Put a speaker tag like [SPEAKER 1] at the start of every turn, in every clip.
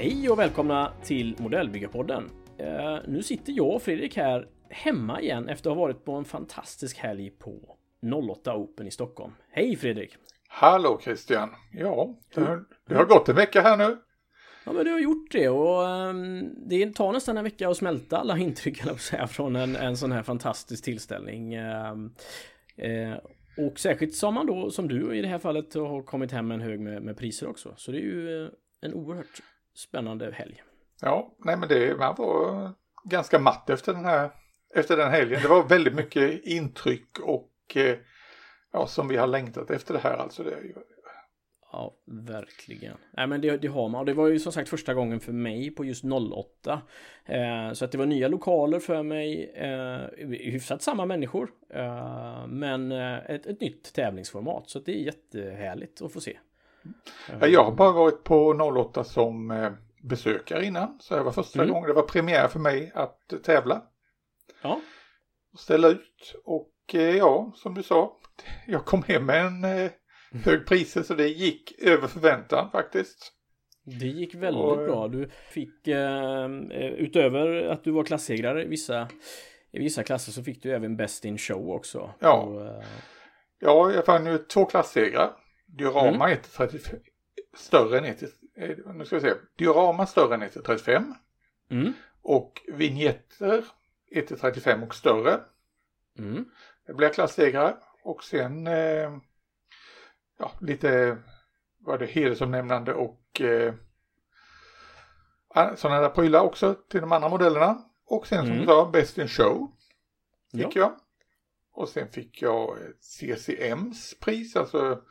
[SPEAKER 1] Hej och välkomna till Modellbyggarpodden. Eh, nu sitter jag och Fredrik här hemma igen efter att ha varit på en fantastisk helg på 08 Open i Stockholm. Hej Fredrik!
[SPEAKER 2] Hallå Christian! Ja, det har, det har gått en vecka här nu.
[SPEAKER 1] Ja men du har gjort det och um, det tar nästan en vecka att smälta alla intryck eller säga, från en, en sån här fantastisk tillställning. Um, uh, och särskilt som man då, som du i det här fallet, har kommit hem med en hög med, med priser också. Så det är ju eh, en oerhört spännande helg.
[SPEAKER 2] Ja, nej men det, man var ganska matt efter den här, efter den helgen. Det var väldigt mycket intryck och eh, ja, som vi har längtat efter det här alltså. Det,
[SPEAKER 1] Ja, verkligen. Nej, men det, det, har man. Och det var ju som sagt första gången för mig på just 08. Eh, så att det var nya lokaler för mig. Eh, hyfsat samma människor. Eh, men eh, ett, ett nytt tävlingsformat. Så det är jättehärligt att få se.
[SPEAKER 2] Ja, jag har bara varit på 08 som eh, besökare innan. Så det var första mm. gången. Det var premiär för mig att tävla.
[SPEAKER 1] Ja.
[SPEAKER 2] Ställa ut. Och eh, ja, som du sa. Jag kom hem med en hög priser så det gick över förväntan faktiskt.
[SPEAKER 1] Det gick väldigt och, bra. Du fick eh, utöver att du var klassegrare i vissa, i vissa klasser så fick du även Best in Show också.
[SPEAKER 2] Ja, och, eh... ja jag fann ju två klassegrar. Diorama mm. 1 större än 1 eh, nu ska vi se. Diorama större än 1 35.
[SPEAKER 1] Mm.
[SPEAKER 2] Och vignetter 1 35 och större.
[SPEAKER 1] Mm.
[SPEAKER 2] Det blev klassegrare. Och sen eh, ja, lite var det hedersomnämnande och eh, sådana där prylar också till de andra modellerna. Och sen som mm. du sa, Best in Show fick ja. jag. Och sen fick jag CCMs pris, alltså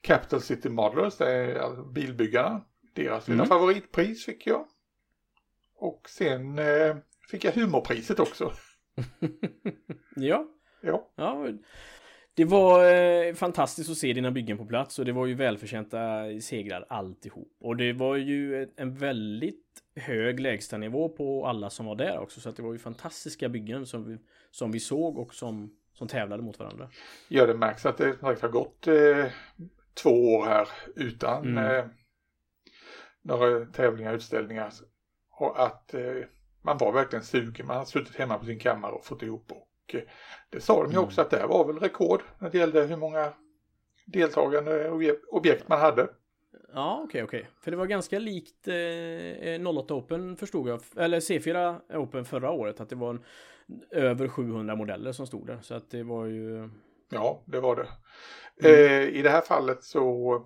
[SPEAKER 2] Capital City Modelers, det är alltså bilbyggarna. Deras lilla mm. favoritpris fick jag. Och sen eh, fick jag humorpriset också.
[SPEAKER 1] ja.
[SPEAKER 2] Ja.
[SPEAKER 1] ja. Det var eh, fantastiskt att se dina byggen på plats och det var ju välförtjänta segrar alltihop. Och det var ju en väldigt hög lägstanivå på alla som var där också. Så att det var ju fantastiska byggen som vi, som vi såg och som, som tävlade mot varandra.
[SPEAKER 2] Ja, det märks att det har gått eh, två år här utan mm. eh, några tävlingar, utställningar. Och att eh, man var verkligen sugen. Man har suttit hemma på sin kammare och fått ihop och Eh, det sa de ju också mm. att det var väl rekord när det gällde hur många deltagande objekt man hade.
[SPEAKER 1] Ja, okej, okay, okej. Okay. För det var ganska likt eh, 08 Open förstod jag, eller C4 Open förra året, att det var en, över 700 modeller som stod där. Så att det var ju...
[SPEAKER 2] Ja, det var det. Mm. Eh, I det här fallet så,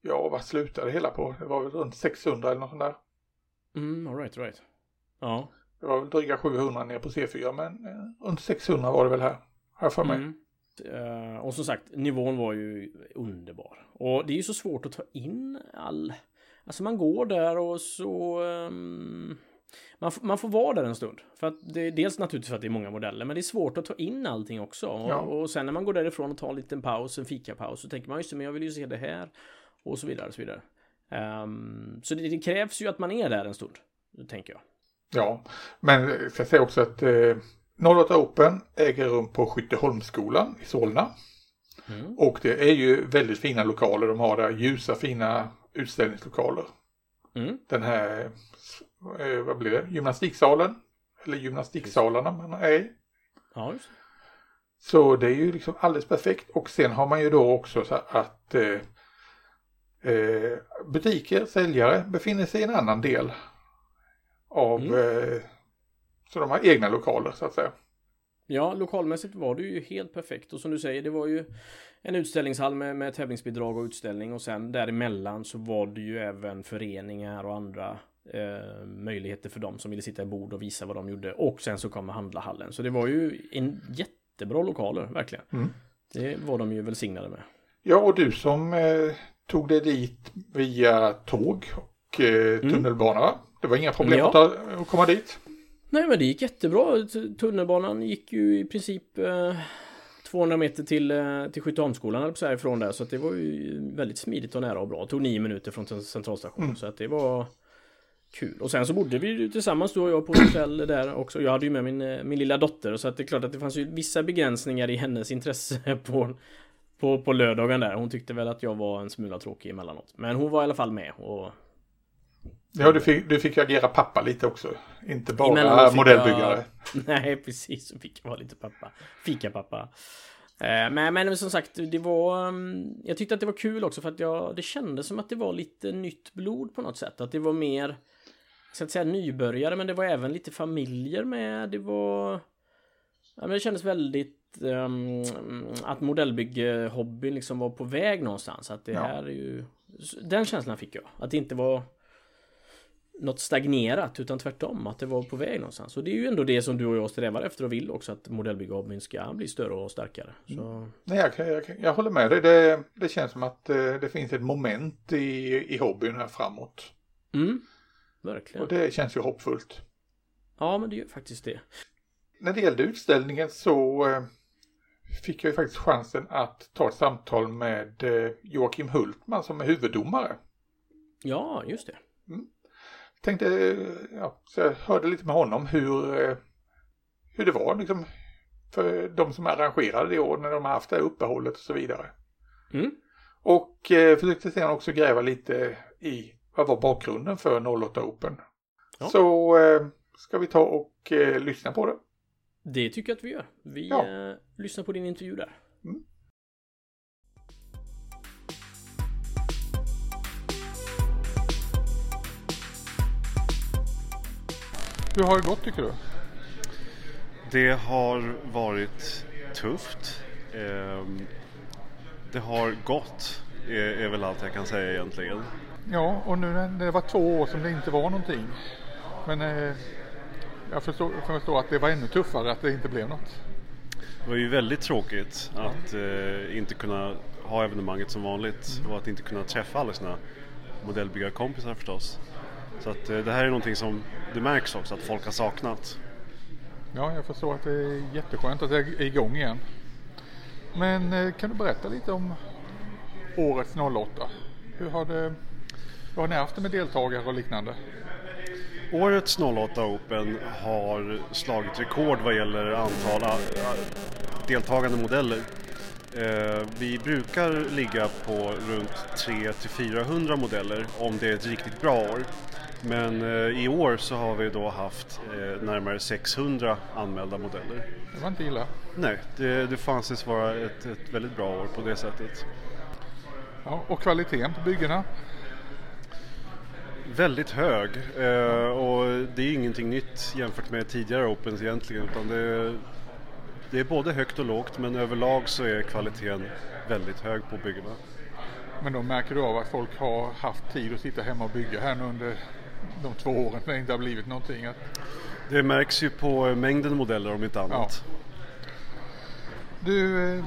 [SPEAKER 2] ja, vad slutade det hela på? Det var väl runt 600 eller något sånt där.
[SPEAKER 1] Mm, alright, right. Ja.
[SPEAKER 2] Det var väl dryga 700 ner på C4 men eh, runt 600 var det väl här. Här för mig. Mm.
[SPEAKER 1] Uh, och som sagt, nivån var ju underbar. Och det är ju så svårt att ta in all... Alltså man går där och så... Um, man, man får vara där en stund. För att det är dels naturligtvis för att det är många modeller, men det är svårt att ta in allting också. Ja. Och, och, sen när man går därifrån och tar en liten paus, en fikapaus, så tänker man just det, men jag vill ju se det här. Och så vidare, och så vidare. Um, så det, det, krävs ju att man är där en stund, tänker jag.
[SPEAKER 2] Ja, men jag ska säga också att eh, 08 Open äger rum på Skytteholmsskolan i Solna. Mm. Och det är ju väldigt fina lokaler de har där, ljusa fina utställningslokaler.
[SPEAKER 1] Mm.
[SPEAKER 2] Den här, eh, vad blir det, gymnastiksalen? Eller gymnastiksalarna man är i.
[SPEAKER 1] Ja, just.
[SPEAKER 2] Så det är ju liksom alldeles perfekt. Och sen har man ju då också så att eh, eh, butiker, säljare befinner sig i en annan del av mm. eh, så de har egna lokaler så att säga.
[SPEAKER 1] Ja, lokalmässigt var det ju helt perfekt och som du säger, det var ju en utställningshall med, med tävlingsbidrag och utställning och sen däremellan så var det ju även föreningar och andra eh, möjligheter för dem som ville sitta i bord och visa vad de gjorde och sen så kommer handlarhallen. Så det var ju en jättebra lokaler, verkligen.
[SPEAKER 2] Mm.
[SPEAKER 1] Det var de ju välsignade med.
[SPEAKER 2] Ja, och du som eh, tog dig dit via tåg och eh, mm. tunnelbana, mm. Det var inga problem ja. att, att komma dit.
[SPEAKER 1] Nej men det gick jättebra. Tunnelbanan gick ju i princip eh, 200 meter till, eh, till Skytteholmsskolan eller så ifrån där. Så att det var ju väldigt smidigt och nära och bra. Det tog nio minuter från centralstationen. Mm. Så att det var kul. Och sen så bodde vi ju tillsammans du och jag på hotell där också. Jag hade ju med min, eh, min lilla dotter så att det är klart att det fanns ju vissa begränsningar i hennes intresse på, på, på lördagen där. Hon tyckte väl att jag var en smula tråkig emellanåt. Men hon var i alla fall med och...
[SPEAKER 2] Ja, du fick, du fick agera pappa lite också. Inte bara modellbyggare.
[SPEAKER 1] Jag... Nej, precis. Så fick jag vara lite pappa. Fika pappa. Eh, men, men som sagt, det var... Mm, jag tyckte att det var kul också för att jag, det kändes som att det var lite nytt blod på något sätt. Att det var mer... Jag ska inte säga nybörjare, men det var även lite familjer med. Det var... Ja, men det kändes väldigt um, att modellbyggehobbyn liksom var på väg någonstans. Att det ja. här är ju... Den känslan fick jag. Att det inte var något stagnerat utan tvärtom att det var på väg någonstans. Och det är ju ändå det som du och jag strävar efter och vill också att modellbyggarhobbyn ska bli större och starkare. Så... Mm.
[SPEAKER 2] Nej, jag, jag, jag, håller med dig. Det, det känns som att det, eh, det finns ett moment i, i hobbyn här framåt.
[SPEAKER 1] Mm, verkligen.
[SPEAKER 2] Och det känns ju hoppfullt.
[SPEAKER 1] Ja, men det gör faktiskt det.
[SPEAKER 2] När det gällde utställningen så eh, fick jag ju faktiskt chansen att ta ett samtal med eh, Joakim Hultman som är huvuddomare.
[SPEAKER 1] Ja, just det.
[SPEAKER 2] Mm tänkte, ja, så jag hörde lite med honom hur, eh, hur det var liksom för de som arrangerade det år när de har haft det här uppehållet och så vidare.
[SPEAKER 1] Mm.
[SPEAKER 2] Och eh, försökte sedan också gräva lite i vad var bakgrunden för 08 Open. Ja. Så eh, ska vi ta och eh, lyssna på det.
[SPEAKER 1] Det tycker jag att vi gör. Vi ja. eh, lyssnar på din intervju där.
[SPEAKER 2] Hur har det gått tycker du?
[SPEAKER 3] Det har varit tufft. Ehm, det har gått, är väl allt jag kan säga egentligen.
[SPEAKER 2] Ja, och nu när det var två år som det inte var någonting. Men eh, jag förstår, förstår att det var ännu tuffare att det inte blev något.
[SPEAKER 3] Det var ju väldigt tråkigt att eh, inte kunna ha evenemanget som vanligt mm. och att inte kunna träffa alla sina modellbyggarkompisar förstås. Så att eh, det här är någonting som det märks också att folk har saknat.
[SPEAKER 2] Ja, jag förstår att det är jätteskönt att det är igång igen. Men eh, kan du berätta lite om årets 08? Hur har, det, hur har ni haft det med deltagare och liknande?
[SPEAKER 3] Årets 08 Open har slagit rekord vad gäller antal deltagande modeller. Eh, vi brukar ligga på runt 300-400 modeller om det är ett riktigt bra år. Men eh, i år så har vi då haft eh, närmare 600 anmälda modeller.
[SPEAKER 2] Det var inte illa.
[SPEAKER 3] Nej, det, det får anses vara ett, ett väldigt bra år på det sättet.
[SPEAKER 2] Ja, och kvaliteten på byggena?
[SPEAKER 3] Väldigt hög eh, och det är ingenting nytt jämfört med tidigare Opens egentligen utan det, det är både högt och lågt men överlag så är kvaliteten väldigt hög på byggena.
[SPEAKER 2] Men då märker du av att folk har haft tid att sitta hemma och bygga här nu under de två åren när det inte har blivit någonting.
[SPEAKER 3] Det märks ju på mängden modeller om inte annat. Ja.
[SPEAKER 2] Du, eh,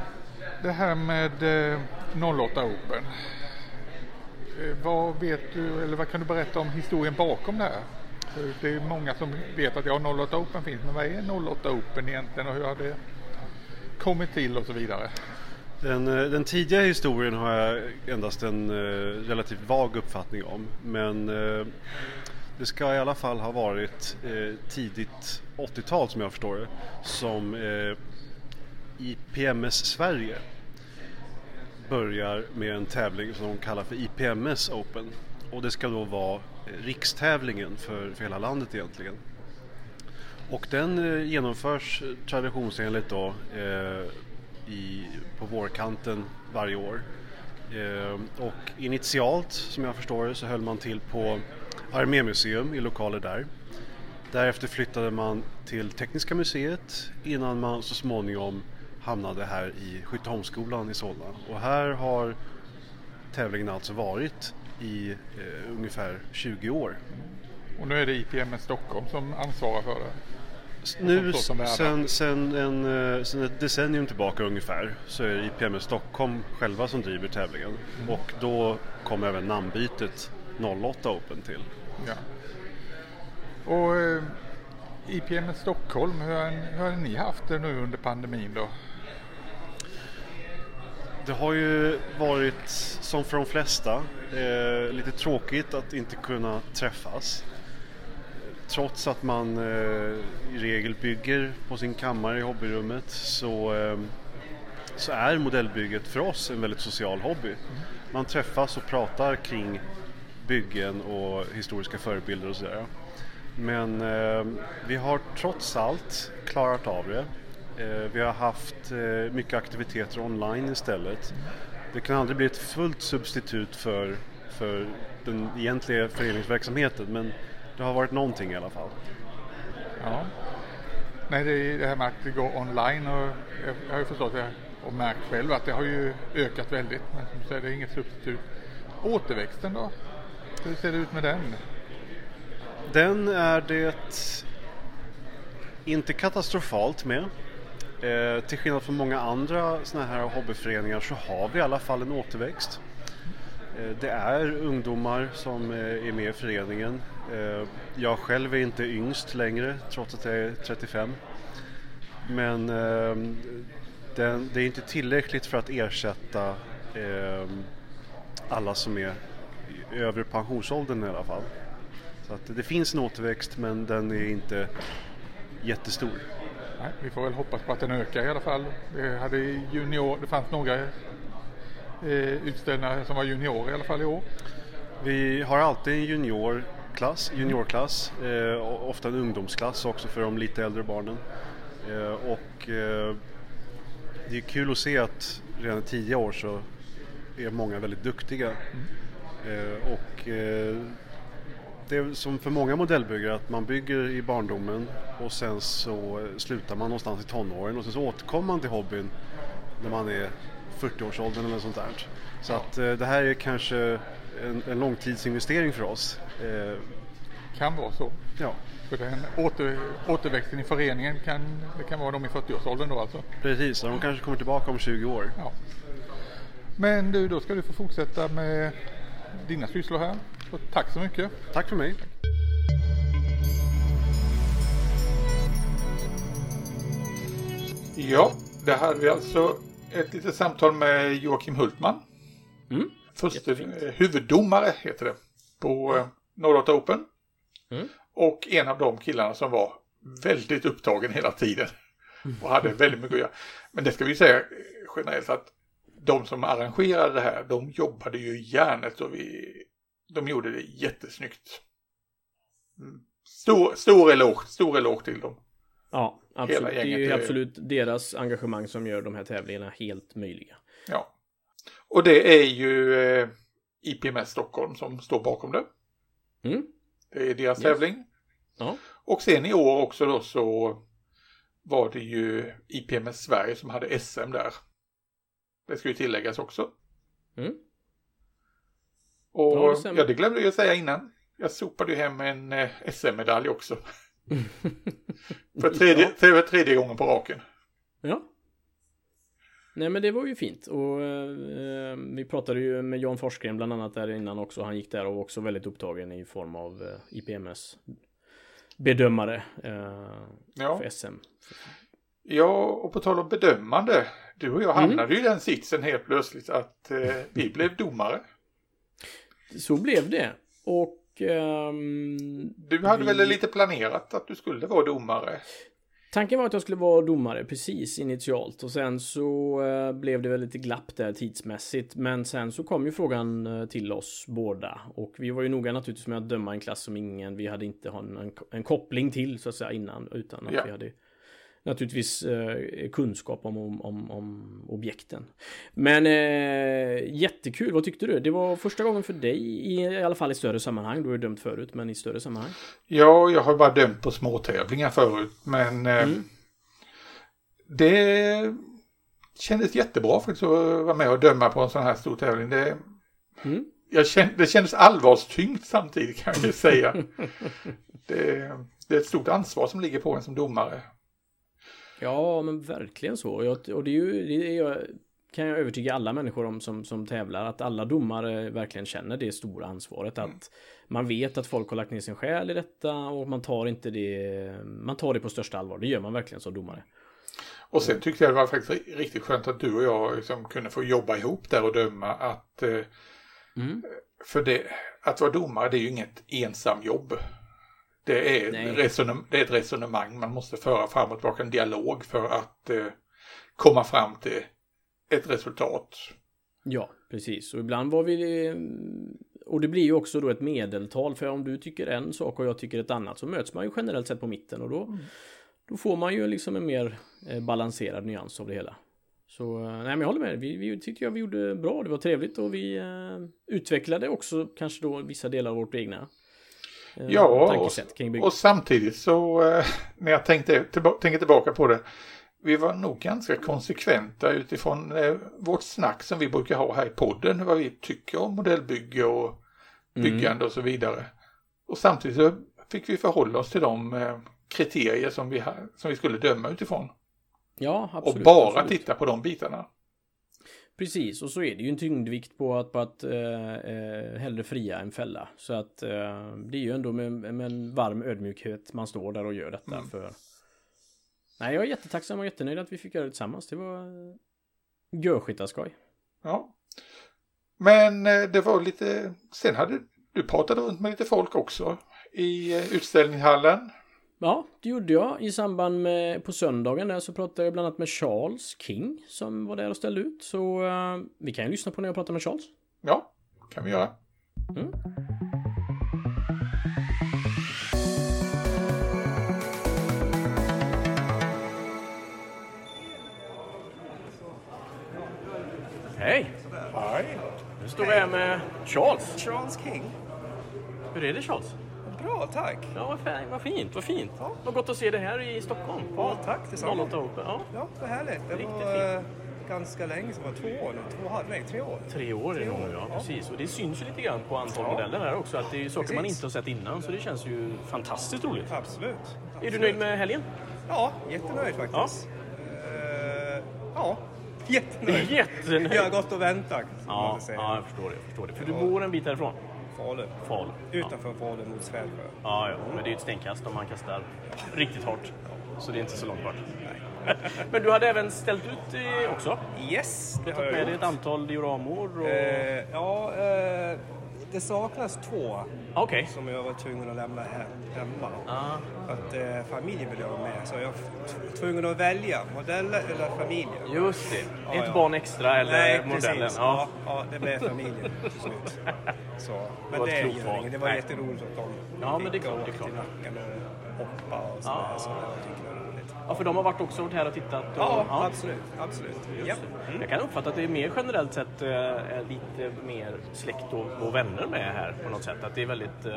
[SPEAKER 2] det här med 08 eh, Open. Eh, vad vet du, eller vad kan du berätta om historien bakom det här? Det är många som vet att ja, 08 Open finns, men vad är 08 Open egentligen och hur har det kommit till och så vidare?
[SPEAKER 3] Den, den tidiga historien har jag endast en relativt vag uppfattning om. Men det ska i alla fall ha varit eh, tidigt 80-tal som jag förstår det som eh, IPMS Sverige börjar med en tävling som de kallar för IPMS Open och det ska då vara eh, rikstävlingen för, för hela landet egentligen. Och den eh, genomförs eh, traditionsenligt då eh, i, på vårkanten varje år. Eh, och initialt som jag förstår det så höll man till på Armémuseum i lokaler där. Därefter flyttade man till Tekniska museet innan man så småningom hamnade här i Skytteholmsskolan i Solna. Och här har tävlingen alltså varit i eh, ungefär 20 år.
[SPEAKER 2] Och nu är det IPMS Stockholm som ansvarar för det?
[SPEAKER 3] Nu sen, sen, en, eh, sen ett decennium tillbaka ungefär så är det IPMS Stockholm själva som driver tävlingen. Mm. Och då kom även namnbytet 08 Open till. Ja.
[SPEAKER 2] Och eh, IPM Stockholm, hur har, hur har ni haft det nu under pandemin då?
[SPEAKER 3] Det har ju varit som för de flesta eh, lite tråkigt att inte kunna träffas. trots att man eh, i regel bygger på sin kammare i hobbyrummet så, eh, så är modellbygget för oss en väldigt social hobby. Man träffas och pratar kring byggen och historiska förebilder och sådär. Men eh, vi har trots allt klarat av det. Eh, vi har haft eh, mycket aktiviteter online istället. Det kan aldrig bli ett fullt substitut för, för den egentliga föreningsverksamheten men det har varit någonting i alla fall.
[SPEAKER 2] Ja. Nej, det är det här med att det går online och jag har ju förstått det och märkt själv att det har ju ökat väldigt. Men som du säger, det är inget substitut. Återväxten då? Hur ser det ut med den?
[SPEAKER 3] Den är det inte katastrofalt med. Eh, till skillnad från många andra sådana här hobbyföreningar så har vi i alla fall en återväxt. Eh, det är ungdomar som eh, är med i föreningen. Eh, jag själv är inte yngst längre trots att jag är 35. Men ehm, den, det är inte tillräckligt för att ersätta ehm, alla som är övre pensionsåldern i alla fall. Så att det finns en återväxt men den är inte jättestor.
[SPEAKER 2] Nej, vi får väl hoppas på att den ökar i alla fall. Det, hade junior, det fanns några eh, utställningar som var juniorer i alla fall i år.
[SPEAKER 3] Vi har alltid en juniorklass, juniorklass eh, och ofta en ungdomsklass också för de lite äldre barnen. Eh, och eh, det är kul att se att redan i tio år så är många väldigt duktiga. Eh, och eh, det är som för många modellbyggare att man bygger i barndomen och sen så slutar man någonstans i tonåren och sen så återkommer man till hobbyn när man är 40-årsåldern eller sånt där. Så att eh, det här är kanske en, en långtidsinvestering för oss. Eh,
[SPEAKER 2] Kan vara så.
[SPEAKER 3] ja,
[SPEAKER 2] För den åter, återväxten i föreningen kan, det kan vara de i 40-årsåldern då alltså.
[SPEAKER 3] precis. Och de kanske kommer tillbaka om 20 år.
[SPEAKER 2] Ja. Men du, då ska du få fortsätta med dina sysslor här. Så tack så mycket.
[SPEAKER 3] Tack för mig.
[SPEAKER 2] Ja, det hade vi alltså ett litet samtal med Joakim Hultman.
[SPEAKER 1] Mm.
[SPEAKER 2] Förste eh, huvuddomare heter det på eh, 08 Open.
[SPEAKER 1] Mm.
[SPEAKER 2] Och en av de killarna som var väldigt upptagen hela tiden. Och hade väldigt mycket att göra. Men det ska vi säga eh, generellt att de som arrangerade det här, de jobbade ju järnet och vi, de gjorde det jättesnyggt. Mm. Stor, stor eloge, stor eloge till dem.
[SPEAKER 1] Ja, absolut. Det är ju absolut deras engagemang som gör de här tävlingarna helt möjliga.
[SPEAKER 2] Ja. Och det är ju eh, IPMS Stockholm som står bakom det.
[SPEAKER 1] Mm.
[SPEAKER 2] Det är deras
[SPEAKER 1] Yes.
[SPEAKER 2] tävling.
[SPEAKER 1] Ja.
[SPEAKER 2] Och sen i år också då så var det ju IPMS Sverige som hade SM där. Det ska ju tilläggas också.
[SPEAKER 1] Mm.
[SPEAKER 2] Och
[SPEAKER 1] Ja, det
[SPEAKER 2] ja, det, glömde jag säga innan. Jag sopade ju hem en eh, SM-medalj också. För tredje, för tredje gången på raken.
[SPEAKER 1] Ja. Nej men det var ju fint och eh, vi pratade ju med Jan Forsgren bland annat där innan också. Han gick där och var också väldigt upptagen i form av eh, IPMS bedömare eh,
[SPEAKER 2] Ja.
[SPEAKER 1] för SM.
[SPEAKER 2] ja, och på tal om bedömande. Du och jag
[SPEAKER 1] Mm.
[SPEAKER 2] hamnade ju i den sitsen helt plötsligt att eh, vi blev domare.
[SPEAKER 1] Så blev det. Och ehm,
[SPEAKER 2] Du hade
[SPEAKER 1] Vi-
[SPEAKER 2] väl lite planerat att du skulle vara domare?
[SPEAKER 1] Tanken var att jag skulle vara domare precis initialt och sen så eh, blev det väl lite glapp där tidsmässigt. Men sen så kom ju frågan eh, till oss båda och vi var ju noga naturligtvis med att döma en klass som ingen vi hade inte ha en, en koppling till så att säga innan utan att
[SPEAKER 2] Ja.
[SPEAKER 1] vi hade naturligtvis eh, kunskap om, om, om, om objekten. Men eh, jättekul, vad tyckte du? Det var första gången för dig i, i alla fall i större sammanhang. Du har ju dömt förut, men i större sammanhang.
[SPEAKER 2] Ja, jag har bara dömt på småtävlingar förut, men eh,
[SPEAKER 1] Mm.
[SPEAKER 2] det kändes jättebra faktiskt att vara med och döma på en sån här stor tävling. Det,
[SPEAKER 1] Mm.
[SPEAKER 2] jag kände, det kändes allvarstyngt samtidigt kan jag ju säga. det, det är ett stort ansvar som ligger på en som domare.
[SPEAKER 1] Ja, men verkligen så. Och jag- Och det är ju, det är, jag- kan jag övertyga alla människor om som, som tävlar, att alla domare verkligen känner det stora ansvaret. Att man vet att folk har lagt ner sin själ i detta och man tar inte det, man tar det på största allvar. Det gör man verkligen som domare.
[SPEAKER 2] Och sen tyckte jag det var faktiskt riktigt skönt att du och jag liksom kunde få jobba ihop där och döma. Att, eh,
[SPEAKER 1] Mm.
[SPEAKER 2] för det, att vara domare det är ju inget ensamjobb. Det är, resonem- det är ett resonemang man måste föra fram och tillbaka, en dialog för att eh, komma fram till ett resultat.
[SPEAKER 1] Ja, precis. Och ibland var vi... eh, Och det blir ju också då ett medeltal. För om du tycker en sak och jag tycker ett annat så möts man ju generellt sett på mitten. Och då, då får man ju liksom en mer eh, balanserad nyans av det hela. Så eh, nej, men jag håller med. Vi, vi tyckte jag vi gjorde bra. Det var trevligt och vi eh, utvecklade också kanske då vissa delar av vårt egna
[SPEAKER 2] Ja, och,
[SPEAKER 1] tankesätt kring bygget.
[SPEAKER 2] och samtidigt så eh, när jag tänkte tillba- tänker tillbaka på det. Vi var nog ganska konsekventa utifrån eh, vårt snack som vi brukar ha här i podden. Vad vi tycker om modellbygge och
[SPEAKER 1] Mm.
[SPEAKER 2] byggande och så vidare. Och samtidigt så fick vi förhålla oss till de eh, kriterier som vi, som vi skulle döma utifrån.
[SPEAKER 1] Ja, absolut.
[SPEAKER 2] och bara
[SPEAKER 1] absolut.
[SPEAKER 2] titta på de bitarna.
[SPEAKER 1] Precis, och så är det ju en tyngdvikt på att, på att eh, eh, hellre fria än fälla. Så att eh, det är ju ändå med, med en varm ödmjukhet man står där och gör detta
[SPEAKER 2] Mm.
[SPEAKER 1] för... Nej, jag är jättetacksam och jättenöjd att vi fick göra det tillsammans. Det var eh, görskitaskoj.
[SPEAKER 2] Ja. Men eh, det var lite, sen hade du pratade runt med lite folk också i utställningshallen.
[SPEAKER 1] Ja, det gjorde jag i samband med på söndagen där så pratade jag bland annat med Charles King som var där och ställde ut. Så eh, vi kan ju lyssna på när jag pratar med Charles.
[SPEAKER 2] Ja, kan vi göra.
[SPEAKER 1] Mm. Hej!
[SPEAKER 2] Hej.
[SPEAKER 1] Nu står vi här med Charles.
[SPEAKER 4] Charles King.
[SPEAKER 1] Hur är det Charles?
[SPEAKER 4] Bra, tack.
[SPEAKER 1] Ja, vad, fan, vad fint, vad fint. Vad gott att se det här i Stockholm.
[SPEAKER 4] Ja, tack detsamma.
[SPEAKER 1] 08 Open. Ja,
[SPEAKER 4] Ja, vad härligt. Det
[SPEAKER 1] Riktigt
[SPEAKER 4] var eh, ganska länge sedan, var två år nu. Två, nej, tre år.
[SPEAKER 1] tre år är det nog ja, precis. Och det syns ju lite grann på antal
[SPEAKER 4] Ja.
[SPEAKER 1] modeller här också. Att det är saker man
[SPEAKER 4] Precis.
[SPEAKER 1] inte har sett innan. Så det känns ju fantastiskt roligt.
[SPEAKER 4] Absolut.
[SPEAKER 1] Är
[SPEAKER 4] Absolut.
[SPEAKER 1] du nöjd med helgen?
[SPEAKER 4] Ja, jättenöjd faktiskt. Eh, ja, jättenöjd.
[SPEAKER 1] Jättenöjd!
[SPEAKER 4] Jag har gått och väntat,
[SPEAKER 1] Ja,
[SPEAKER 4] man
[SPEAKER 1] ja, jag förstår det. Jag förstår det. För du
[SPEAKER 4] Ja.
[SPEAKER 1] bor en bit härifrån?
[SPEAKER 4] Falun.
[SPEAKER 1] Falun. Ja.
[SPEAKER 4] Utanför Falun mot Svärdsjö.
[SPEAKER 1] Ja, ja, men det är ju ett stenkast om man kastar riktigt hårt. Så det är inte så långt bort. Men du hade även ställt ut också?
[SPEAKER 4] Yes, det har jag
[SPEAKER 1] med
[SPEAKER 4] gjort.
[SPEAKER 1] ett antal dioramor och...
[SPEAKER 4] Eh, ja, eh, det saknas två
[SPEAKER 1] Okej.
[SPEAKER 4] som jag var tvungen att lämna hemma.
[SPEAKER 1] Ah,
[SPEAKER 4] att eh, familjen vill jag ha med. Så jag var tvungen att välja modeller eller familjen.
[SPEAKER 1] just det.
[SPEAKER 4] Ja,
[SPEAKER 1] Ett
[SPEAKER 4] ja.
[SPEAKER 1] barn extra eller
[SPEAKER 4] Nej,
[SPEAKER 1] modellen.
[SPEAKER 4] precis.
[SPEAKER 1] Ja.
[SPEAKER 4] Ja, ja, det blev familjen till slut. Så, men
[SPEAKER 1] var
[SPEAKER 4] det
[SPEAKER 1] ett
[SPEAKER 4] gör
[SPEAKER 1] val.
[SPEAKER 4] inget. Det var
[SPEAKER 1] Nej.
[SPEAKER 4] jätteroligt att de
[SPEAKER 1] Ja, men det klart, det
[SPEAKER 4] åka till nacken och hoppa och sådär.
[SPEAKER 1] Ja.
[SPEAKER 4] Så jag tycker det var roligt.
[SPEAKER 1] ja, för de har varit också varit här och tittat? Och...
[SPEAKER 4] Ja, absolut. absolut. Ja.
[SPEAKER 1] Just det. Jag kan uppfatta att det är mer generellt sett eh, är lite mer släkt och, och vänner med här på något sätt. Att det är väldigt eh,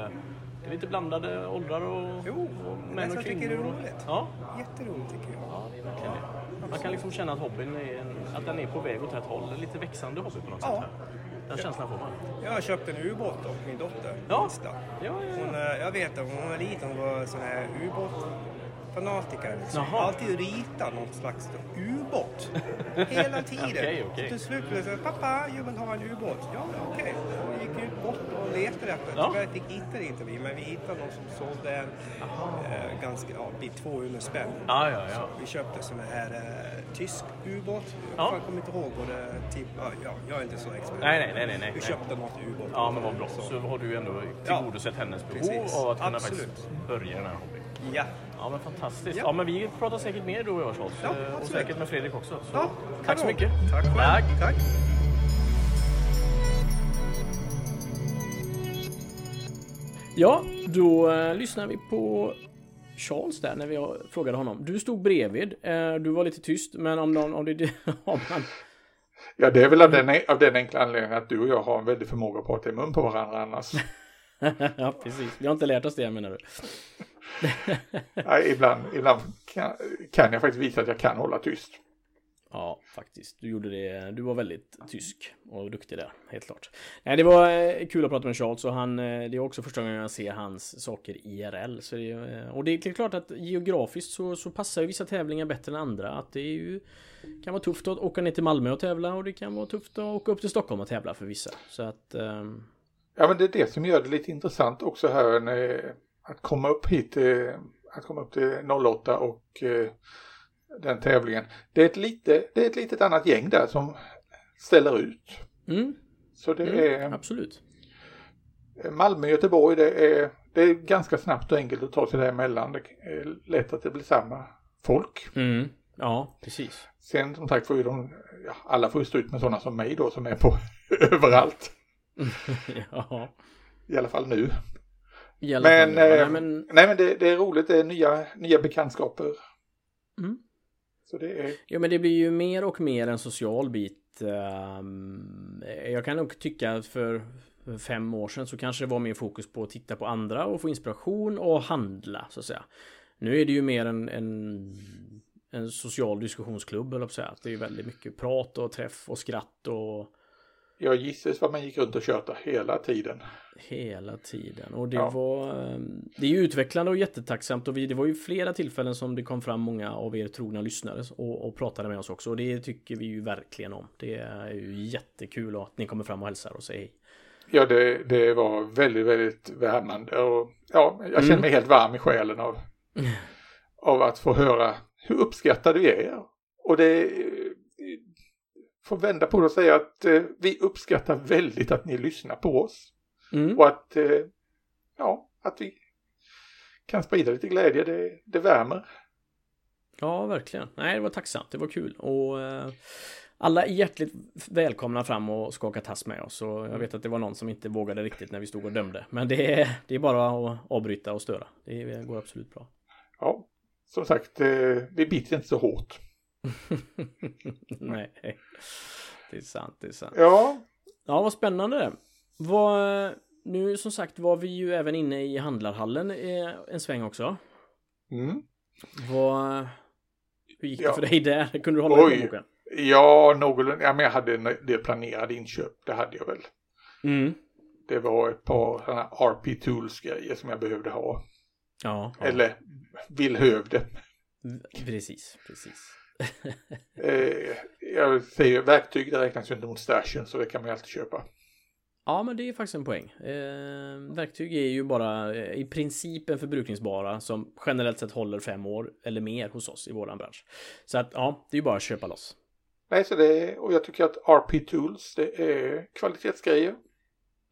[SPEAKER 1] det är lite blandade åldrar och,
[SPEAKER 4] Jo,
[SPEAKER 1] och män
[SPEAKER 4] jag
[SPEAKER 1] och
[SPEAKER 4] tycker
[SPEAKER 1] kvinnor.
[SPEAKER 4] det är roligt.
[SPEAKER 1] Ja,
[SPEAKER 4] Jätteroligt tycker jag.
[SPEAKER 1] ja, det är verkligen det. Man kan liksom känna att hobbyn är, en, att den är på väg åt rätt håll. En lite växande hobby på något
[SPEAKER 4] Ja.
[SPEAKER 1] sätt. Här. Den känslan får man.
[SPEAKER 4] Jag har köpt en ubåt åt min dotter,
[SPEAKER 1] Ja.
[SPEAKER 4] minsta.
[SPEAKER 1] Ja, ja,
[SPEAKER 4] Hon,
[SPEAKER 1] ja.
[SPEAKER 4] eh, jag vet att hon var liten, hon var sån här ubåtfanatiker. Liksom.
[SPEAKER 1] Jaha.
[SPEAKER 4] Alltid rita någon slags ubåt. Hela tiden.
[SPEAKER 1] Okej, okej.
[SPEAKER 4] Så till slut blev det pappa, jag vill ha en ubåt. Ja, ja, okej. Hon bort och letade efter
[SPEAKER 1] Ja.
[SPEAKER 4] Tyvärr fick hitta det inte vi, men vi hittade någon som sålde en eh, ganska, ja, vid 200 spänn.
[SPEAKER 1] Ja, ja, ja.
[SPEAKER 4] Vi köpte sån här eh, tysk ubåt.
[SPEAKER 1] Ja.
[SPEAKER 4] Jag kommer inte ihåg både typ, ja, ja, jag är inte så expert.
[SPEAKER 1] Nej, nej, nej, nej, nej.
[SPEAKER 4] Vi köpte något ubåt.
[SPEAKER 1] Ja, men vad bra.
[SPEAKER 4] Så.
[SPEAKER 1] Så har du ändå
[SPEAKER 4] Ja.
[SPEAKER 1] tillgodosett hennes behov
[SPEAKER 4] Precis.
[SPEAKER 1] av att kunna
[SPEAKER 4] Absolut.
[SPEAKER 1] faktiskt börja den här hobbyn.
[SPEAKER 4] Ja.
[SPEAKER 1] Ja, men fantastiskt. Ja,
[SPEAKER 4] Ja.
[SPEAKER 1] men vi pratar säkert mer du och jag, Charles.
[SPEAKER 4] Ja,
[SPEAKER 1] Eh, och säkert med Fredrik också. Så
[SPEAKER 4] Ja,
[SPEAKER 1] tack så mycket.
[SPEAKER 4] Tack själv.
[SPEAKER 1] Tack.
[SPEAKER 4] Tack.
[SPEAKER 1] Ja, då eh, lyssnar vi på Charles där när vi frågade honom. Du stod bredvid. Eh, du var lite tyst, men om, någon, om det... Om man,
[SPEAKER 2] Ja, det är väl av den, av den enkla anledningen att du och jag har en väldig förmåga att prata i mun på varandra annars.
[SPEAKER 1] ja, precis. Vi har inte lärt oss det, menar du?
[SPEAKER 2] Nej, ibland ibland kan, kan jag faktiskt visa att jag kan hålla tyst.
[SPEAKER 1] Ja, faktiskt. Du gjorde det. Du var väldigt tysk och duktig där, helt klart. Nej, det var eh, kul att prata med Charles och han, eh, det är också första gången jag ser hans saker IRL. Så det, eh, och det är klart att geografiskt så, så passar ju vissa tävlingar bättre än andra. Att det är ju, kan vara tufft att åka ner till Malmö och tävla och det kan vara tufft att åka upp till Stockholm och tävla för vissa. Så att... Um...
[SPEAKER 2] Ja, men det är det som gör det lite intressant också här när, att komma upp hit, att komma upp till 08 och den tävlingen. Det är, ett lite, det är ett litet annat gäng där som ställer ut.
[SPEAKER 1] mm,
[SPEAKER 2] Så det
[SPEAKER 1] mm,
[SPEAKER 2] är
[SPEAKER 1] absolut.
[SPEAKER 2] Malmö, Göteborg, det är det är ganska snabbt och enkelt att ta sig däremellan. Det är lätt att det blir samma folk.
[SPEAKER 1] Mm. Ja, precis.
[SPEAKER 2] Sen som sagt får ju de, ja, alla får ju stå ut med sådana som mig då som är på överallt.
[SPEAKER 1] ja.
[SPEAKER 2] I alla fall nu.
[SPEAKER 1] Alla
[SPEAKER 2] Men,
[SPEAKER 1] fall,
[SPEAKER 2] eh,
[SPEAKER 1] nej, men
[SPEAKER 2] Nej men det, det är roligt, det är nya, nya bekantskaper.
[SPEAKER 1] Mm.
[SPEAKER 2] Så det är,
[SPEAKER 1] Jo men det blir ju mer och mer en social bit. Ehm, jag kan nog tycka att för fem år sedan så kanske det var mer fokus på att titta på andra och få inspiration och handla så att säga. Nu är det ju mer en, en, en social diskussionsklubb eller på att säga. Det är väldigt mycket prat och träff och skratt och
[SPEAKER 2] jag gissar vad man gick runt och tjötade hela tiden.
[SPEAKER 1] Hela tiden. Och det
[SPEAKER 2] Ja.
[SPEAKER 1] var... ehm, Det är ju utvecklande och jättetacksamt och vi, det var ju flera tillfällen som det kom fram många av er trogna lyssnare och, och pratade med oss också. Och det tycker vi ju verkligen om. Det är ju jättekul att ni kommer fram och hälsar och säger hej.
[SPEAKER 2] Ja, det, det var väldigt, väldigt värmande och ja, jag känner
[SPEAKER 1] Mm.
[SPEAKER 2] mig helt varm i själen av, av att få höra hur uppskattade vi är. Och det får vända på det och säga att eh, vi uppskattar väldigt att ni lyssnar på oss.
[SPEAKER 1] Mm.
[SPEAKER 2] Och att, eh, ja, att vi kan sprida lite glädje, det, det värmer.
[SPEAKER 1] Ja, verkligen. Nej, det var tacksamt. Det var kul. Och eh, alla är hjärtligt välkomna fram och skaka tass med oss. Och jag vet att det var någon som inte vågade riktigt när vi stod och dömde. Men det är, det är bara att avbryta och störa. Det går absolut bra.
[SPEAKER 2] Ja, som sagt, eh, vi biter inte så hårt.
[SPEAKER 1] Nej, det är sant, det är sant.
[SPEAKER 2] Ja,
[SPEAKER 1] Ja, vad spännande. Vad, nu som sagt var vi ju även inne i handlarhallen eh, en sväng också.
[SPEAKER 2] mm.
[SPEAKER 1] Vad, hur gick det
[SPEAKER 2] Ja.
[SPEAKER 1] för dig där? Kunde du hålla
[SPEAKER 2] Oj.
[SPEAKER 1] på boken?
[SPEAKER 2] ja någorlunda, ja men jag hade en del planerade inköp, det hade jag väl.
[SPEAKER 1] Mm.
[SPEAKER 2] Det var ett par sådana RP Tools grejer som jag behövde ha.
[SPEAKER 1] Ja, ja.
[SPEAKER 2] Eller villhövde.
[SPEAKER 1] precis, precis.
[SPEAKER 2] Eh, jag säger verktyg, det räknas ju inte mot stashen så det kan man ju alltid köpa.
[SPEAKER 1] Ja, men det är faktiskt en poäng. Eh, verktyg är ju bara eh, i princip en förbrukningsbara som generellt sett håller fem år eller mer hos oss i våran bransch. Så att ja, det är ju bara att köpa loss.
[SPEAKER 2] Nej, så det är, och jag tycker att RP Tools, det är kvalitetsgrejer.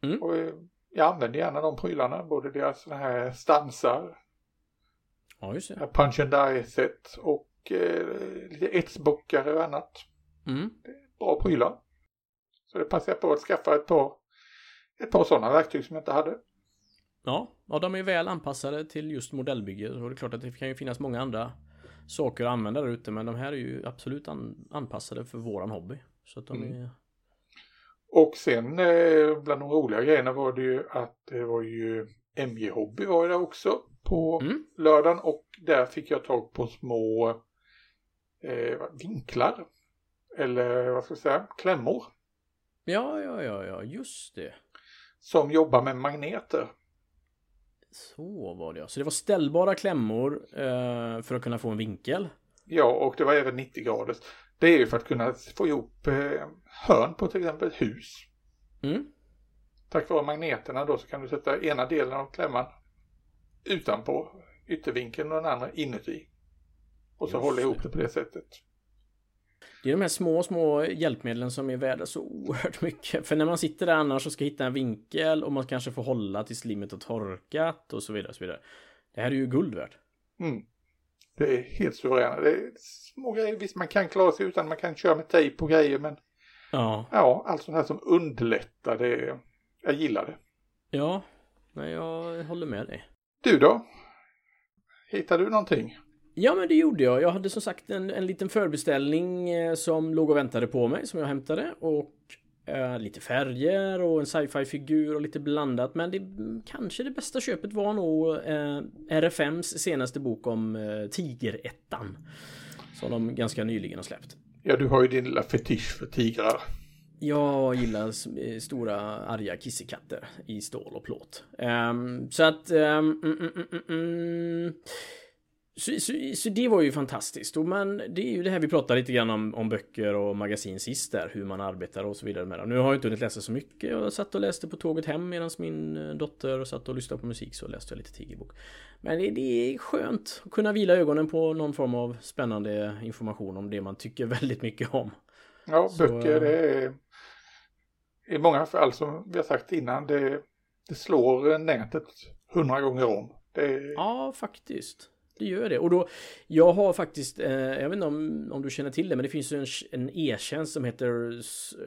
[SPEAKER 1] Mm.
[SPEAKER 2] Och eh, jag använder gärna de prylarna, både deras sådana här stansar,
[SPEAKER 1] Ja, just det.
[SPEAKER 2] punch and die-set och eh, lite etsbockare och annat.
[SPEAKER 1] Mm.
[SPEAKER 2] Bra prylar. Så det passar jag på att skaffa ett par, ett par sådana verktyg som jag inte hade.
[SPEAKER 1] Ja, ja, de är väl anpassade till just modellbygge och det är klart att det kan ju finnas många andra saker att använda där ute men de här är ju absolut an anpassade för våran hobby. Så att de
[SPEAKER 2] Mm.
[SPEAKER 1] är...
[SPEAKER 2] Och sen eh, bland de roliga grejerna var det ju att det var ju MJ Hobby var ju där också på
[SPEAKER 1] Mm.
[SPEAKER 2] lördagen och där fick jag tag på små eh, vinklar. Eller vad ska jag säga, klämmor.
[SPEAKER 1] Ja, ja, ja, ja, just det.
[SPEAKER 2] Som jobbar med magneter.
[SPEAKER 1] Så var det ja. Så det var ställbara klämmor eh, för att kunna få en vinkel.
[SPEAKER 2] Ja, och det var även 90 graders. Det är ju för att kunna få ihop eh, hörn på till exempel ett hus.
[SPEAKER 1] Mm.
[SPEAKER 2] Tack vare magneterna då så kan du sätta ena delen av klämman utanpå yttervinkeln och den andra inuti. Och så
[SPEAKER 1] Just
[SPEAKER 2] hålla ihop det på det sättet.
[SPEAKER 1] Det är de här små, små hjälpmedlen som är värda så oerhört mycket. För när man sitter där annars och ska hitta en vinkel och man kanske får hålla tills limmet har torkat och så vidare. Och så vidare. Det här är ju guld värt.
[SPEAKER 2] Mm. Det är helt suveräna. Det är små grejer. Visst, man kan klara sig utan man kan köra med tejp på grejer. Men
[SPEAKER 1] Ja,
[SPEAKER 2] ja, allt sånt här som underlättar det. Jag gillar det.
[SPEAKER 1] ja, nej, jag håller med dig.
[SPEAKER 2] Du då? Hittade du någonting?
[SPEAKER 1] Ja, men det gjorde jag. Jag hade som sagt en, en liten förbeställning eh, som låg och väntade på mig som jag hämtade och eh, lite färger och en sci-fi figur och lite blandat. Men det kanske det bästa köpet var nog eh, RFMs senaste bok om eh, Tigerettan som de ganska nyligen har släppt.
[SPEAKER 2] Ja, du har ju din lilla fetisch för tigrar.
[SPEAKER 1] Jag gillar eh, stora arga kissekatter i stål och plåt. Ehm, så att... ehm, mm, mm, mm, mm. Så, så, så det var ju fantastiskt. Och men det är ju det här vi pratade lite grann om, om böcker och magasin sist där. Hur man arbetar och så vidare med dem. Nu har jag inte hunnit läsa så mycket. Jag satt och läste på tåget hem medan min eh, dotter satt och lyssnade på musik. Så läste jag lite tigerbok. Men det, det är skönt att kunna vila ögonen på någon form av spännande information om det man tycker väldigt mycket om.
[SPEAKER 2] Ja,
[SPEAKER 1] Så,
[SPEAKER 2] böcker
[SPEAKER 1] eh,
[SPEAKER 2] det är i många fall som vi har sagt innan det, det slår nätet hundra gånger om. Det...
[SPEAKER 1] Ja, faktiskt. Det gör det. Och då, jag har faktiskt, eh, jag vet inte om, om du känner till det, men det finns ju en, en e-tjänst som heter,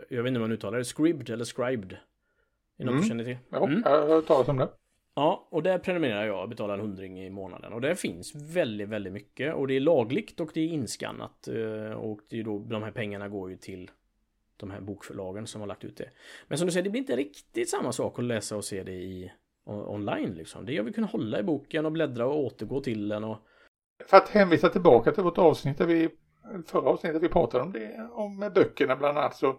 [SPEAKER 1] jag vet inte hur man uttalar det, Scribd eller Scribed. Är det något
[SPEAKER 2] Mm.
[SPEAKER 1] du känner till?
[SPEAKER 2] Ja,
[SPEAKER 1] Mm.
[SPEAKER 2] jag har hört talas om det.
[SPEAKER 1] Ja, och där prenumererar jag och betalar en hundring i månaden. Och där finns väldigt, väldigt mycket. Och det är lagligt och det är inskannat. eh, Och det är då, de här pengarna går ju till de här bokförlagen som har lagt ut det. Men som du säger, det blir inte riktigt samma sak att läsa och se det i online liksom. Det jag vill kunna hålla i boken och bläddra och återgå till den och
[SPEAKER 2] För att hänvisa tillbaka till vårt avsnitt där vi, förra avsnittet vi pratade om det, om böckerna bland annat så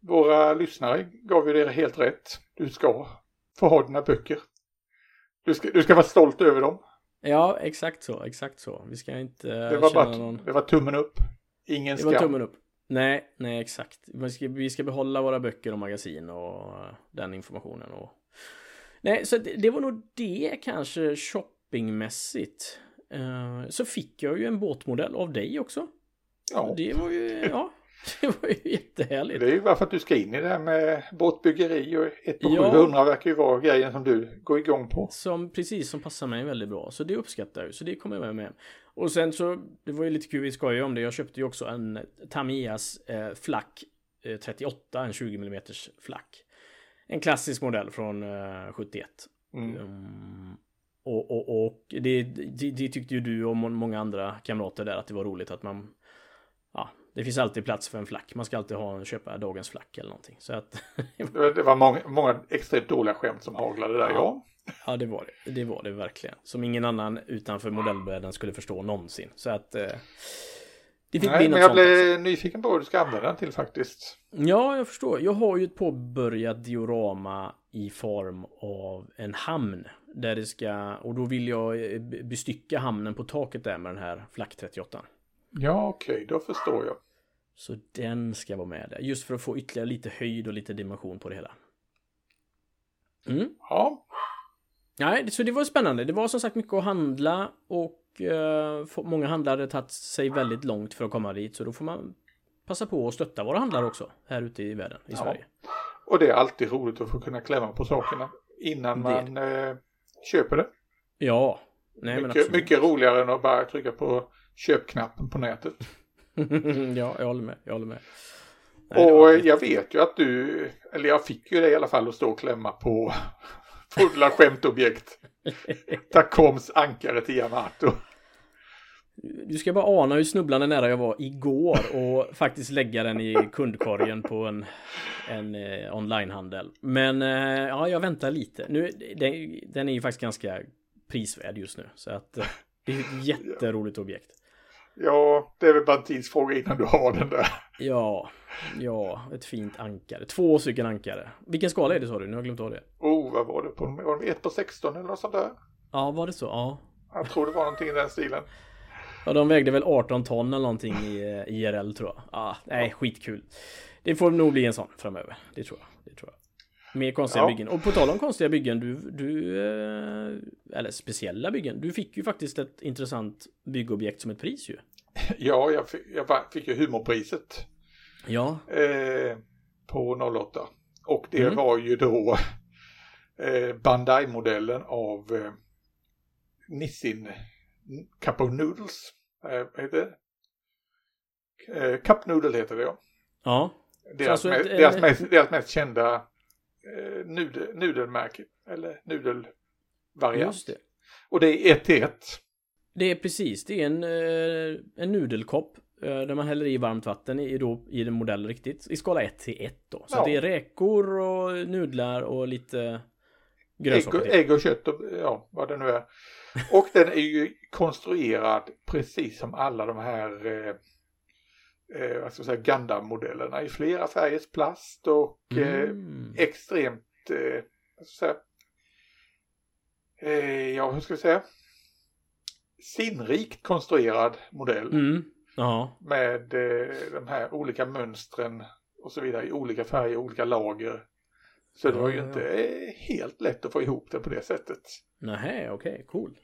[SPEAKER 2] våra lyssnare gav ju det helt rätt. Du ska få ha dina böcker. Du ska, du ska vara stolt över dem.
[SPEAKER 1] Ja, exakt så, exakt så. Vi ska inte
[SPEAKER 2] Det var,
[SPEAKER 1] känna
[SPEAKER 2] bara,
[SPEAKER 1] någon...
[SPEAKER 2] det var tummen upp. Ingen
[SPEAKER 1] Det var
[SPEAKER 2] skam.
[SPEAKER 1] tummen upp. Nej, nej exakt. Vi ska, vi ska behålla våra böcker och magasin och eh, den informationen och... Nej, så det, det var nog det kanske shoppingmässigt. Eh, så fick jag ju en båtmodell av dig också.
[SPEAKER 2] Ja,
[SPEAKER 1] Det var ju, ja, det var ju jättehärligt.
[SPEAKER 2] det är ju bara för att du ska in i det här med båtbyggeri och ett på
[SPEAKER 1] Ja.
[SPEAKER 2] 700 verkar ju vara grejen som du går igång på.
[SPEAKER 1] Som precis som passar mig väldigt bra. Så det uppskattar jag. Så det kommer jag med med. Och sen så, det var ju lite kul, vi skojade om det. Jag köpte ju också en Tamiyas eh, flack eh, 38, en 20 mm flack. En klassisk modell från eh, 71.
[SPEAKER 2] Mm.
[SPEAKER 1] Mm, och och, och det, det, det tyckte ju du och må- många andra kamrater där att det var roligt att man Ja, det finns alltid plats för en flack. Man ska alltid ha, köpa dagens flack eller någonting. Så att
[SPEAKER 2] Det var, det var många, många extremt dåliga skämt som haglade där, ja.
[SPEAKER 1] Ja, det var det. Det var det verkligen. Som ingen annan utanför modellbrädan skulle förstå någonsin. Så att... Eh, det fick
[SPEAKER 2] Nej,
[SPEAKER 1] bli
[SPEAKER 2] men
[SPEAKER 1] något
[SPEAKER 2] jag
[SPEAKER 1] sånt också.
[SPEAKER 2] blev nyfiken på vad du ska använda den till faktiskt.
[SPEAKER 1] Ja, jag förstår. Jag har ju ett påbörjat diorama i form av en hamn. Där det ska... Och då vill jag eh, bestycka hamnen på taket där med den här Flack 38.
[SPEAKER 2] Ja, okej, då förstår jag.
[SPEAKER 1] Så den ska vara med där. Just för att få ytterligare lite höjd och lite dimension på det hela. Mm.
[SPEAKER 2] Ja,
[SPEAKER 1] Nej, så det var spännande. Det var som sagt mycket att handla och eh, många handlare tagit sig väldigt långt för att komma dit. Så då får man passa på att stötta våra handlare också här ute i världen, i
[SPEAKER 2] Ja.
[SPEAKER 1] Sverige.
[SPEAKER 2] och det är alltid roligt att få kunna klämma på sakerna innan man eh, köper det.
[SPEAKER 1] Ja, nej
[SPEAKER 2] mycket, mycket roligare än att bara trycka på köpknappen på nätet.
[SPEAKER 1] ja, jag håller med. Jag håller med. Nej,
[SPEAKER 2] och jag vet ju att du, eller jag fick ju det i alla fall att stå och klämma på fulla skämtobjekt. Tacoms ankare till Yamato.
[SPEAKER 1] Du ska bara ana hur snubblande nära jag var igår och faktiskt lägga den i kundkorgen på en, en eh, onlinehandel. Men eh, ja, jag väntar lite. Nu, den, den är ju faktiskt ganska prisvärd just nu. Så att eh, det är ett jätteroligt objekt.
[SPEAKER 2] Ja, det är väl bara en tidsfråga innan du har den där.
[SPEAKER 1] Ja, ja, ett fint ankare. Två stycken ankare. Vilken skala är det sa du? Nu har jag glömt av det.
[SPEAKER 2] Oh, vad var det på? Var det 1 på 16 eller något sånt där?
[SPEAKER 1] Ja, var det så? Ja.
[SPEAKER 2] Jag tror det var någonting i den stilen.
[SPEAKER 1] Ja, de vägde väl 18 ton eller någonting i eh, IRL tror jag. Ja, nej, skitkul. Det får nog bli en sån framöver. Det tror jag. Det tror jag. Mer konstiga
[SPEAKER 2] Ja.
[SPEAKER 1] byggen. Och på tal om konstiga byggen, du, du... eh, Eller speciella byggen. Du fick ju faktiskt ett intressant byggobjekt som ett pris ju.
[SPEAKER 2] Ja, jag fick, jag fick ju humorpriset
[SPEAKER 1] Ja.
[SPEAKER 2] eh, på 08. Och det
[SPEAKER 1] Mm.
[SPEAKER 2] var ju då eh, Bandai-modellen av eh, Nissin Cup of Noodles. Eh, vad heter det? Eh, Cup Noodle heter det ja.
[SPEAKER 1] Ja.
[SPEAKER 2] Deras,
[SPEAKER 1] alltså ett-
[SPEAKER 2] mest, deras,
[SPEAKER 1] en-
[SPEAKER 2] mest, deras mest kända eh, nudel, nudelmärke. Eller nudelvariant.
[SPEAKER 1] Just det.
[SPEAKER 2] Och det är 1 till 1.
[SPEAKER 1] Det är precis, det är en, eh, en nudelkopp eh, där man häller i varmt vatten i, då, i den modell riktigt. I skala 1 till 1 då. Så
[SPEAKER 2] Ja.
[SPEAKER 1] det är räkor och nudlar och lite
[SPEAKER 2] Ägg,
[SPEAKER 1] grönsaker till.
[SPEAKER 2] ägg och kött och ja, vad det nu är. Och den är ju konstruerad precis som alla de här eh, eh, vad ska säga, Gundam-modellerna i flera färgers plast och eh,
[SPEAKER 1] Mm.
[SPEAKER 2] extremt eh, ska jag säga, eh, ja hur ska jag säga sinnrikt konstruerad modell
[SPEAKER 1] Mm.
[SPEAKER 2] Med eh, de här olika mönstren och så vidare i olika färger, olika lager. Så det var ju
[SPEAKER 1] Ja, ja,
[SPEAKER 2] inte eh, helt lätt att få ihop det på det sättet.
[SPEAKER 1] Nähä, okej, cool.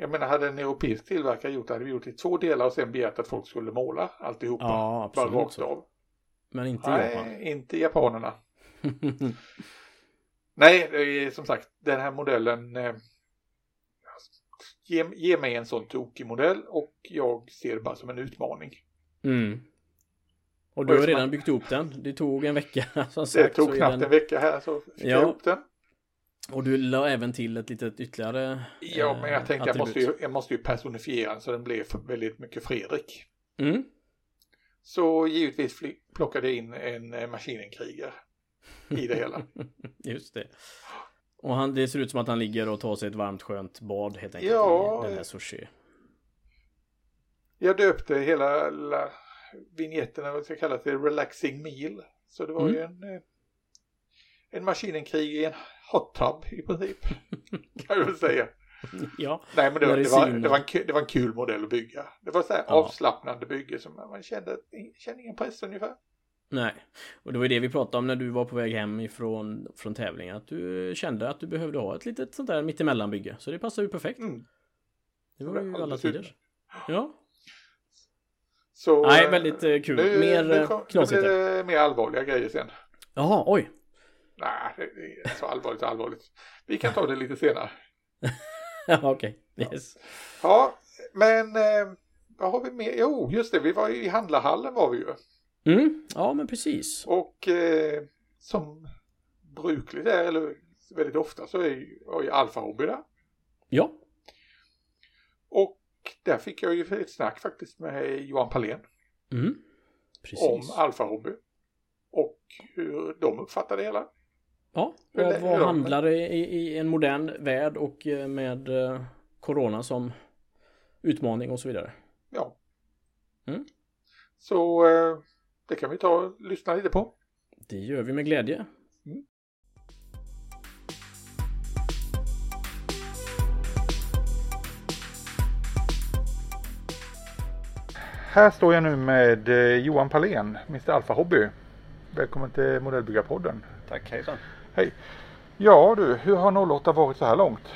[SPEAKER 2] Jag menar, hade en europeisk tillverkare gjort det hade vi gjort det i två delar och sen begärt att folk skulle måla alltihopa.
[SPEAKER 1] Ja,
[SPEAKER 2] bara
[SPEAKER 1] absolut
[SPEAKER 2] rakt
[SPEAKER 1] så.
[SPEAKER 2] av.
[SPEAKER 1] Men inte i Japan.
[SPEAKER 2] Nej, inte japanerna. Nej, det som sagt den här modellen eh, ge, ge mig en sån tokig modell och jag ser det bara som en utmaning.
[SPEAKER 1] Mm. Och du har redan byggt ihop den. Det tog en vecka som
[SPEAKER 2] Det
[SPEAKER 1] sagt.
[SPEAKER 2] tog
[SPEAKER 1] så är
[SPEAKER 2] knappt
[SPEAKER 1] den...
[SPEAKER 2] en vecka här så fick
[SPEAKER 1] Ja.
[SPEAKER 2] jag ihop den.
[SPEAKER 1] Och du la även till ett litet ytterligare
[SPEAKER 2] Ja, men jag
[SPEAKER 1] eh,
[SPEAKER 2] tänkte jag måste, ju, jag måste ju personifiera den så den blev väldigt mycket Fredrik.
[SPEAKER 1] Mm.
[SPEAKER 2] Så givetvis plockade jag in en eh, maskinenkrigare i det hela.
[SPEAKER 1] Just det. Och han, det ser ut som att han ligger och tar sig ett varmt skönt bad helt enkelt
[SPEAKER 2] Ja,
[SPEAKER 1] i den här sushi.
[SPEAKER 2] Jag döpte hela, hela vignetten, vad jag ska kalla det, relaxing meal. Så det var
[SPEAKER 1] Mm.
[SPEAKER 2] ju en, eh, en maskinenkrig i en hot tub i princip. kan jag väl säga.
[SPEAKER 1] Ja,
[SPEAKER 2] Nej men det, var- det, var, det, var en, kul- det var en kul modell att bygga. Det var så här
[SPEAKER 1] Ja.
[SPEAKER 2] avslappnande bygge som man kände, kände ingen press ungefär.
[SPEAKER 1] nej. Och det var ju det vi pratade om när du var på väg hem ifrån från tävlingen. Att du kände att du behövde ha ett litet sånt där mittemellanbygge. Så det passar ju perfekt.
[SPEAKER 2] Mm.
[SPEAKER 1] Det var ju alla tiders. Ja.
[SPEAKER 2] Så,
[SPEAKER 1] Nej, väldigt eh, kul.
[SPEAKER 2] Nu,
[SPEAKER 1] Mer
[SPEAKER 2] nu,
[SPEAKER 1] eh,
[SPEAKER 2] kom, nu
[SPEAKER 1] knasigt.
[SPEAKER 2] blir det mer allvarliga grejer sen.
[SPEAKER 1] Jaha, oj.
[SPEAKER 2] Nej, det är så allvarligt, allvarligt. Vi kan ta det lite senare.
[SPEAKER 1] Okej, yes.
[SPEAKER 2] Ja, men eh, vad har vi mer? Jo, just det, vi var ju i handlarhallen var vi ju.
[SPEAKER 1] Mm, ja men precis.
[SPEAKER 2] Och eh, som brukligt är, eller väldigt ofta så är ju, var ju Alfa Hobby där.
[SPEAKER 1] Ja.
[SPEAKER 2] Och där fick jag ju ett snack faktiskt med Johan Palén
[SPEAKER 1] Mm.
[SPEAKER 2] om
[SPEAKER 1] Precis.
[SPEAKER 2] Alfa Hobby. Och hur de uppfattar det hela.
[SPEAKER 1] Ja, vad
[SPEAKER 2] hur-
[SPEAKER 1] handlar det i, i en modern värld och eh, med eh, Corona som utmaning och så vidare.
[SPEAKER 2] Ja.
[SPEAKER 1] Mm.
[SPEAKER 2] Så eh, det kan vi ta och lyssna lite på.
[SPEAKER 1] Det gör vi med glädje.
[SPEAKER 2] Här står jag nu med Johan Palén, Mr Alfa Hobby. Välkommen till Modellbyggarpodden.
[SPEAKER 5] Tack, hejsan.
[SPEAKER 2] Hej. Ja du, hur har 08 varit så här långt?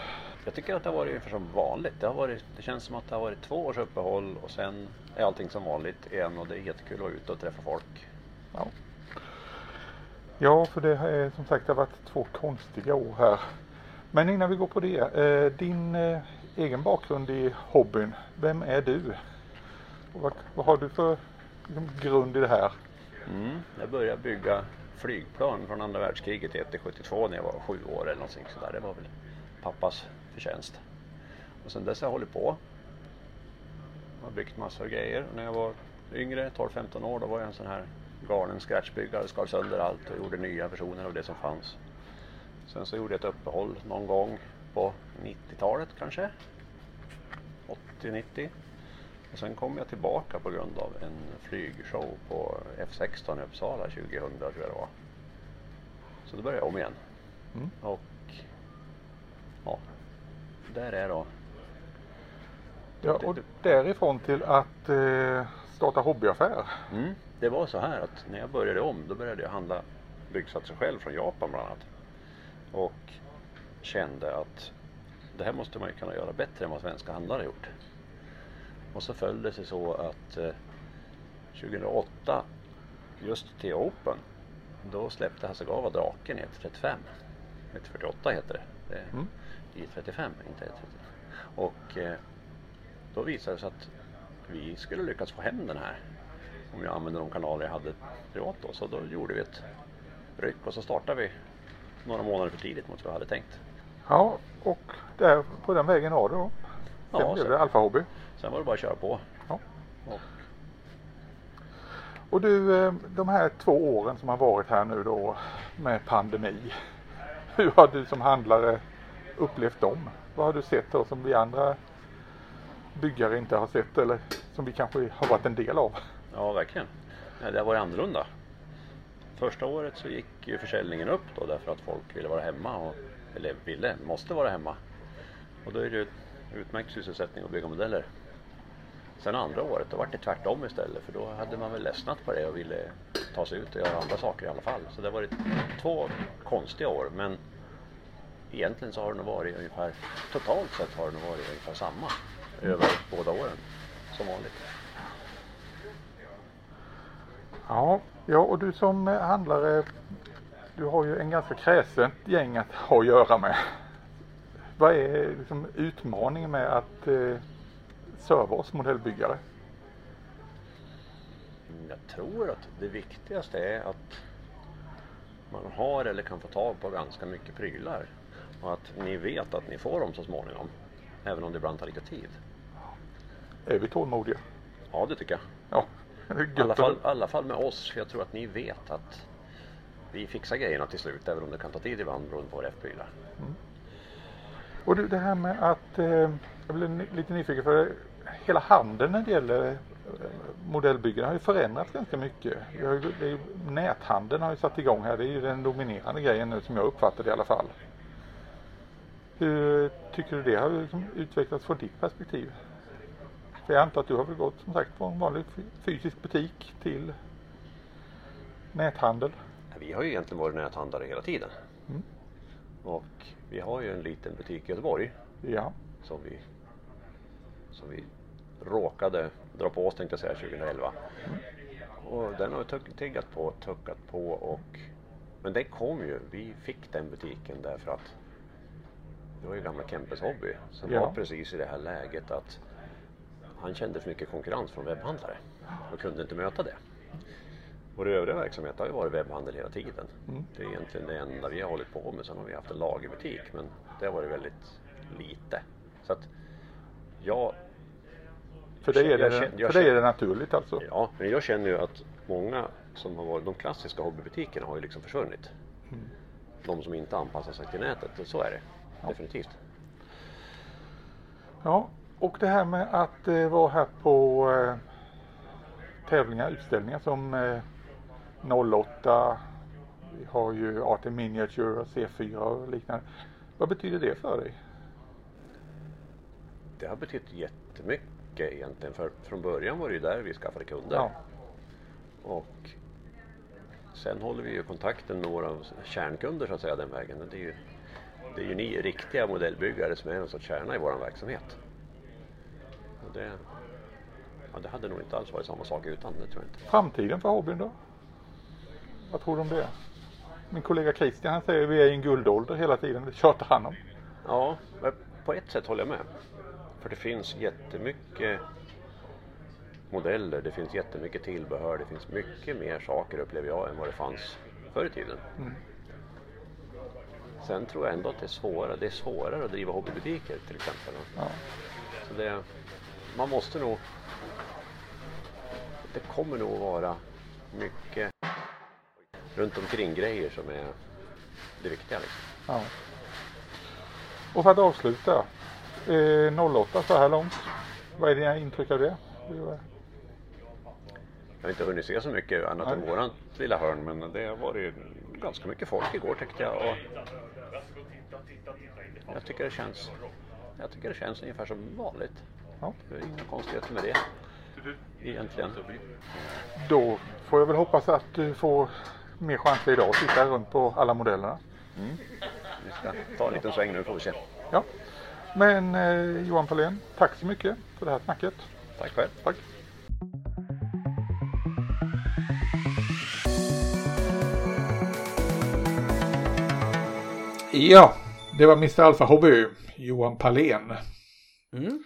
[SPEAKER 5] Jag tycker att det har varit ungefär som vanligt. Det, har varit, det känns som att det har varit två års uppehåll och sen är allting som vanligt igen och det är jättekul att vara ute och träffa folk.
[SPEAKER 2] Ja. Ja, för det är som sagt det har varit två konstiga år här. Men innan vi går på det, eh, din eh, egen bakgrund i hobbyn, vem är du? Och vad, vad har du för liksom, grund i det här?
[SPEAKER 5] Mm. Jag började bygga flygplan från andra världskriget 1-72 när jag var sju år eller någonting sådär. Det var väl pappas förtjänst. Och sen dess har jag hållit på. Jag har byggt massor av grejer. Och när jag var yngre, 12-15 år, då var jag en sån här galen scratchbyggare, skar sönder allt och gjorde nya versioner av det som fanns. Sen så gjorde jag ett uppehåll någon gång på 90-talet kanske. 80-90. Och sen kom jag tillbaka på grund av en flygshow på F16 i Uppsala 2000 tror jag det var. Så då började jag om igen.
[SPEAKER 2] Mm.
[SPEAKER 5] Och ja, där är då.
[SPEAKER 2] Ja, och därifrån till att eh, starta hobbyaffär.
[SPEAKER 5] Mm, det var så här att när jag började om då började jag handla byggsatser själv från Japan bland annat. Och kände att det här måste man ju kunna göra bättre än vad svenska handlare gjort. Och så föll det sig så att eh, 2008, just till Open, då släppte Hasegawa draken i 135. 148 heter det. det
[SPEAKER 2] Mm.
[SPEAKER 5] I 35, inte 135. Och eh, då visade det sig att vi skulle lyckas få hem den här om jag använde de kanaler jag hade privat då. Så då gjorde vi ett ryck och så startade vi några månader för tidigt mot vad vi hade tänkt.
[SPEAKER 2] Ja, och där på den vägen var det då. Sen
[SPEAKER 5] Ja,
[SPEAKER 2] blev det Alfa Hobby.
[SPEAKER 5] Sen var det bara att köra på.
[SPEAKER 2] Ja.
[SPEAKER 5] Och
[SPEAKER 2] Och du, eh, de här två åren som har varit här nu då med pandemi. Hur har du som handlare upplevt dem? Vad har du sett då som vi andra byggare inte har sett eller som vi kanske har varit en del av?
[SPEAKER 5] Ja, verkligen. Det har varit annorlunda. Första året så gick ju försäljningen upp då därför att folk ville vara hemma. Och, eller ville, måste vara hemma. Och då är det ju utmärkt sysselsättning att bygga modeller. Sen andra året då var det tvärtom istället för då hade man väl ledsnat på det och ville ta sig ut och göra andra saker i alla fall. Så det har varit två konstiga år men egentligen så har det nog varit ungefär, totalt sett har det nog varit ungefär samma över båda åren som vanligt.
[SPEAKER 2] Ja, ja och du som handlare
[SPEAKER 6] du har ju en ganska kräsent gäng att ha att göra med. Vad är liksom utmaningen med att eh, serva oss modellbyggare?
[SPEAKER 5] Jag tror att det viktigaste är att man har eller kan få tag på ganska mycket prylar och att ni vet att ni får dem så småningom. Även om det ibland tar lite tid.
[SPEAKER 6] Är vi tålmodiga?
[SPEAKER 5] Ja, det tycker jag.
[SPEAKER 6] Ja. det är
[SPEAKER 5] I alla fall, alla fall med oss, för jag tror att ni vet att vi fixar grejerna till slut, även om det kan ta tid ibland beroende på våra F-prylar.
[SPEAKER 6] Och du, det här med att, eh, jag ni- lite nyfiken för hela handeln när det gäller eh, modellbyggen har ju förändrats ganska mycket. Har ju, ju, näthandeln har ju satt igång här, det är ju den dominerande grejen nu som jag uppfattar det i alla fall. Hur tycker du det har liksom utvecklats från ditt perspektiv? För jag antar att du har väl gått som sagt från en vanlig fysisk butik till näthandel.
[SPEAKER 5] Vi har ju egentligen varit näthandlare hela tiden.
[SPEAKER 6] Mm.
[SPEAKER 5] Och vi har ju en liten butik i Göteborg
[SPEAKER 6] Ja,
[SPEAKER 5] som vi, som vi råkade dra på oss tänkte jag säga 2011. Och den har vi tiggat på, tuckat på och men den kom ju, vi fick den butiken därför att det var ju gamla Kempes hobby som
[SPEAKER 6] Ja.
[SPEAKER 5] var precis i det här läget att han kände för mycket konkurrens från webbhandlare och kunde inte möta det. Vår övriga verksamhet har ju varit webbhandel hela tiden.
[SPEAKER 6] Mm.
[SPEAKER 5] Det är egentligen det enda vi har hållit på med. Sen har vi haft en lagerbutik men det har varit väldigt lite. Så att jag,
[SPEAKER 6] för dig är det,
[SPEAKER 5] känner-
[SPEAKER 6] för dig är
[SPEAKER 5] känner-
[SPEAKER 6] det naturligt alltså.
[SPEAKER 5] ja, men jag känner ju att många som har varit, de klassiska hobbybutikerna har ju liksom försvunnit.
[SPEAKER 6] Mm.
[SPEAKER 5] De som inte anpassar sig till nätet, så är det. Definitivt.
[SPEAKER 6] Ja, och det här med att eh, vara här på eh, tävlingar, utställningar som eh, 08, vi har ju AT Miniature och C4 och liknande. Vad betyder det för dig?
[SPEAKER 5] Det har betytt jättemycket egentligen. För från början var det ju där vi skaffade kunder.
[SPEAKER 6] Ja,
[SPEAKER 5] Och sen håller vi ju kontakten med våra kärnkunder så att säga den vägen. Det är ju, det är ju ni riktiga modellbyggare som är en sorts kärna i vår verksamhet. Och det, ja, det hade nog inte alls varit samma sak utan, det tror jag inte.
[SPEAKER 6] framtiden för hobbyn då? Vad tror du om det? Min kollega Christian han säger att vi är i en guldålder hela tiden, det tjatar han om.
[SPEAKER 5] Ja, på ett sätt håller jag med. För det finns jättemycket modeller, det finns jättemycket tillbehör, det finns mycket mer saker upplever jag än vad det fanns förr i tiden. Sen tror jag ändå att det är svårare, det är svårare att driva hobbybutiker till exempel.
[SPEAKER 6] Ja.
[SPEAKER 5] Så det, man måste nog, det kommer nog vara mycket runt omkring grejer som är det viktiga. Liksom.
[SPEAKER 6] Ja. Och för att avsluta, eh, 08 så här långt. Vad är dina intryck av det? Eh,
[SPEAKER 5] Jag har inte hunnit se så mycket annat än
[SPEAKER 6] Nej.
[SPEAKER 5] våran lilla hörn men det har varit ganska mycket folk igår tyckte jag. Och jag tycker det känns jag tycker det känns ungefär som vanligt.
[SPEAKER 6] Ja.
[SPEAKER 5] Det är inga konstigheter med det. Egentligen.
[SPEAKER 6] Då får jag väl hoppas att du får mer chanser idag att titta runt på alla modellerna.
[SPEAKER 5] Vi ska ta en liten sväng nu får vi se.
[SPEAKER 6] Ja. Men eh, Johan Pahlén, tack så mycket för det här snacket.
[SPEAKER 5] Tack själv.
[SPEAKER 6] Tack. Ja, det var Mr Alfa Hobby, Johan Pahlén.
[SPEAKER 1] Mm.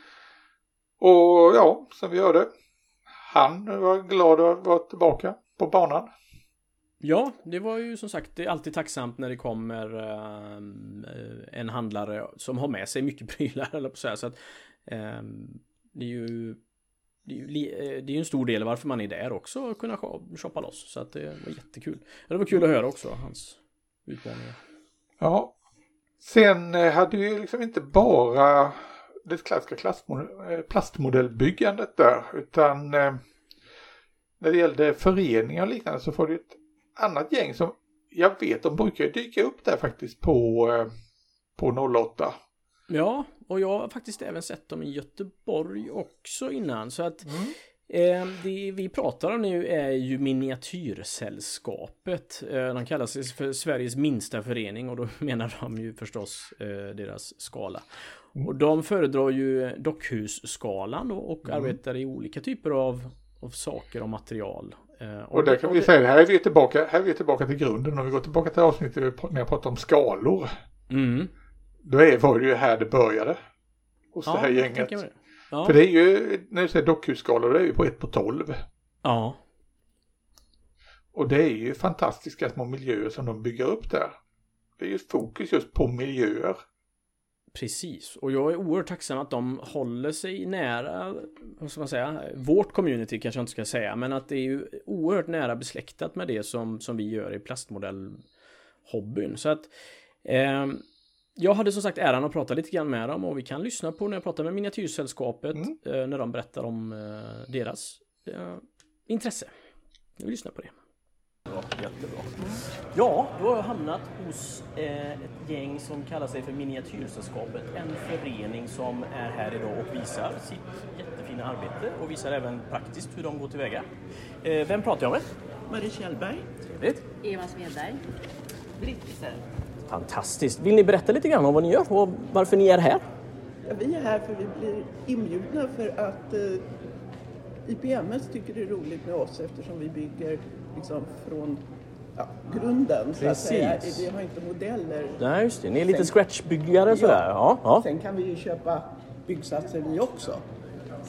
[SPEAKER 6] Och ja, som vi hörde, han var glad att vara tillbaka på banan.
[SPEAKER 1] Ja, det var ju som sagt, det är alltid tacksamt när det kommer eh, en handlare som har med sig mycket prylar, eller på så här. Så att, eh, det är ju det är, ju, eh, det är en stor del varför man är där också, att kunna shoppa loss. Så att det var jättekul. Det var kul att höra också, hans utmaningar.
[SPEAKER 6] Ja. Sen eh, hade vi liksom inte bara det klassiska eh, plastmodellbyggandet där, utan när det gällde föreningar och liknande så får du ett annat gäng som jag vet, de brukar ju dyka upp där faktiskt på, eh, på 08.
[SPEAKER 1] Ja, och jag har faktiskt även sett dem i Göteborg också innan. Så att eh, det vi pratar om nu är ju Miniatyrsällskapet. Eh, de sig för Sveriges minsta förening och då menar de ju förstås eh, deras skala. Och de föredrar ju dockhusskalan och, och arbetar i olika typer av, av saker och material. Eh,
[SPEAKER 2] Och där kan vi
[SPEAKER 1] det-
[SPEAKER 2] säga, här är vi tillbaka, här är vi tillbaka till grunden. Om vi går tillbaka till avsnittet när jag pratade om skalor.
[SPEAKER 1] Mm.
[SPEAKER 2] Då är, var det ju här det började. Hos det här gänget.
[SPEAKER 1] det. Ja.
[SPEAKER 2] För det är ju, när du säger dockhusskalor, det är ju på 1 på 12.
[SPEAKER 1] ja.
[SPEAKER 2] Och det är ju fantastiska små miljöer som de bygger upp där. Det är ju fokus just på miljöer.
[SPEAKER 1] Precis, och jag är oerhört tacksam att de håller sig nära, vad ska man säga, vårt community kanske jag inte ska säga, men att det är ju oerhört nära besläktat med det som, som vi gör i plastmodellhobbyn. Så att ehm, jag hade som sagt äran att prata lite grann med dem och vi kan lyssna på när jag pratar med Miniatyrsällskapet
[SPEAKER 2] Mm.
[SPEAKER 1] eh, när de berättar om eh, deras eh, intresse. Vi lyssnar på det. Jättebra. Ja, då har jag hamnat hos eh, ett gäng som kallar sig för Miniatyrsällskapet. En förening som är här idag och visar sitt jättefina arbete och visar även praktiskt hur de går tillväga. Eh, vem pratar jag med?
[SPEAKER 7] Marie Kjellberg.
[SPEAKER 1] Trevligt.
[SPEAKER 8] Eva Smedberg.
[SPEAKER 7] Brittiser.
[SPEAKER 1] Fantastiskt. Vill ni berätta lite grann om vad ni gör och varför ni är här?
[SPEAKER 7] Ja, vi är här för vi blir inbjudna för att eh, IPMS tycker det är roligt med oss eftersom vi bygger liksom från ja, grunden så att säga. Vi har inte modeller.
[SPEAKER 1] Nej, just det. Ni är lite
[SPEAKER 7] Sen-
[SPEAKER 1] scratchbyggare sådär. Ja, ja.
[SPEAKER 7] Sen kan vi ju köpa byggsatser vi också.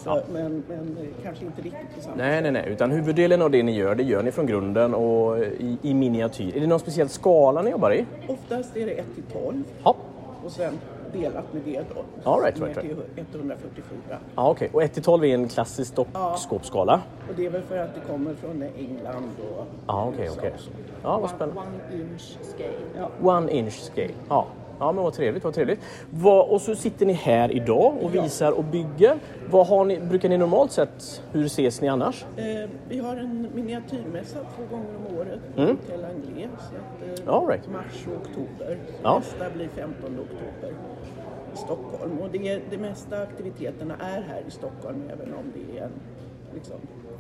[SPEAKER 7] Så, men, men eh, kanske inte riktigt på samma
[SPEAKER 1] Nej, nej, nej. Utan huvuddelen av det ni gör, det gör ni från grunden och i, i miniatyr. Är det någon speciell skala ni jobbar i?
[SPEAKER 7] Oftast är det 1 till 12
[SPEAKER 1] Ja.
[SPEAKER 7] och sen delat med det då.
[SPEAKER 1] All right, right, right.
[SPEAKER 7] till 144.
[SPEAKER 1] Ja, okej. Och 1 till 12 är en klassisk dockskåpsskala?
[SPEAKER 7] Och det är väl för att det kommer från England och
[SPEAKER 1] Ja, okej,
[SPEAKER 7] USA så.
[SPEAKER 1] Ja, vad spännande.
[SPEAKER 8] One inch scale.
[SPEAKER 7] Ja.
[SPEAKER 1] One inch scale. Ja. Ja, men vad trevligt, vad trevligt. Vad, och så sitter ni här idag och visar och bygger. Vad har ni, brukar ni normalt sett, hur ses ni annars?
[SPEAKER 7] Eh, vi har en miniatyrmässa två gånger om året på
[SPEAKER 1] Mm.
[SPEAKER 7] Hotell Anglais. Så att, eh,
[SPEAKER 1] right.
[SPEAKER 7] Mars och oktober.
[SPEAKER 1] Ja.
[SPEAKER 7] Nästa blir 15 oktober Stockholm. Och det, det mesta aktiviteterna är här i Stockholm även om det är en, liksom,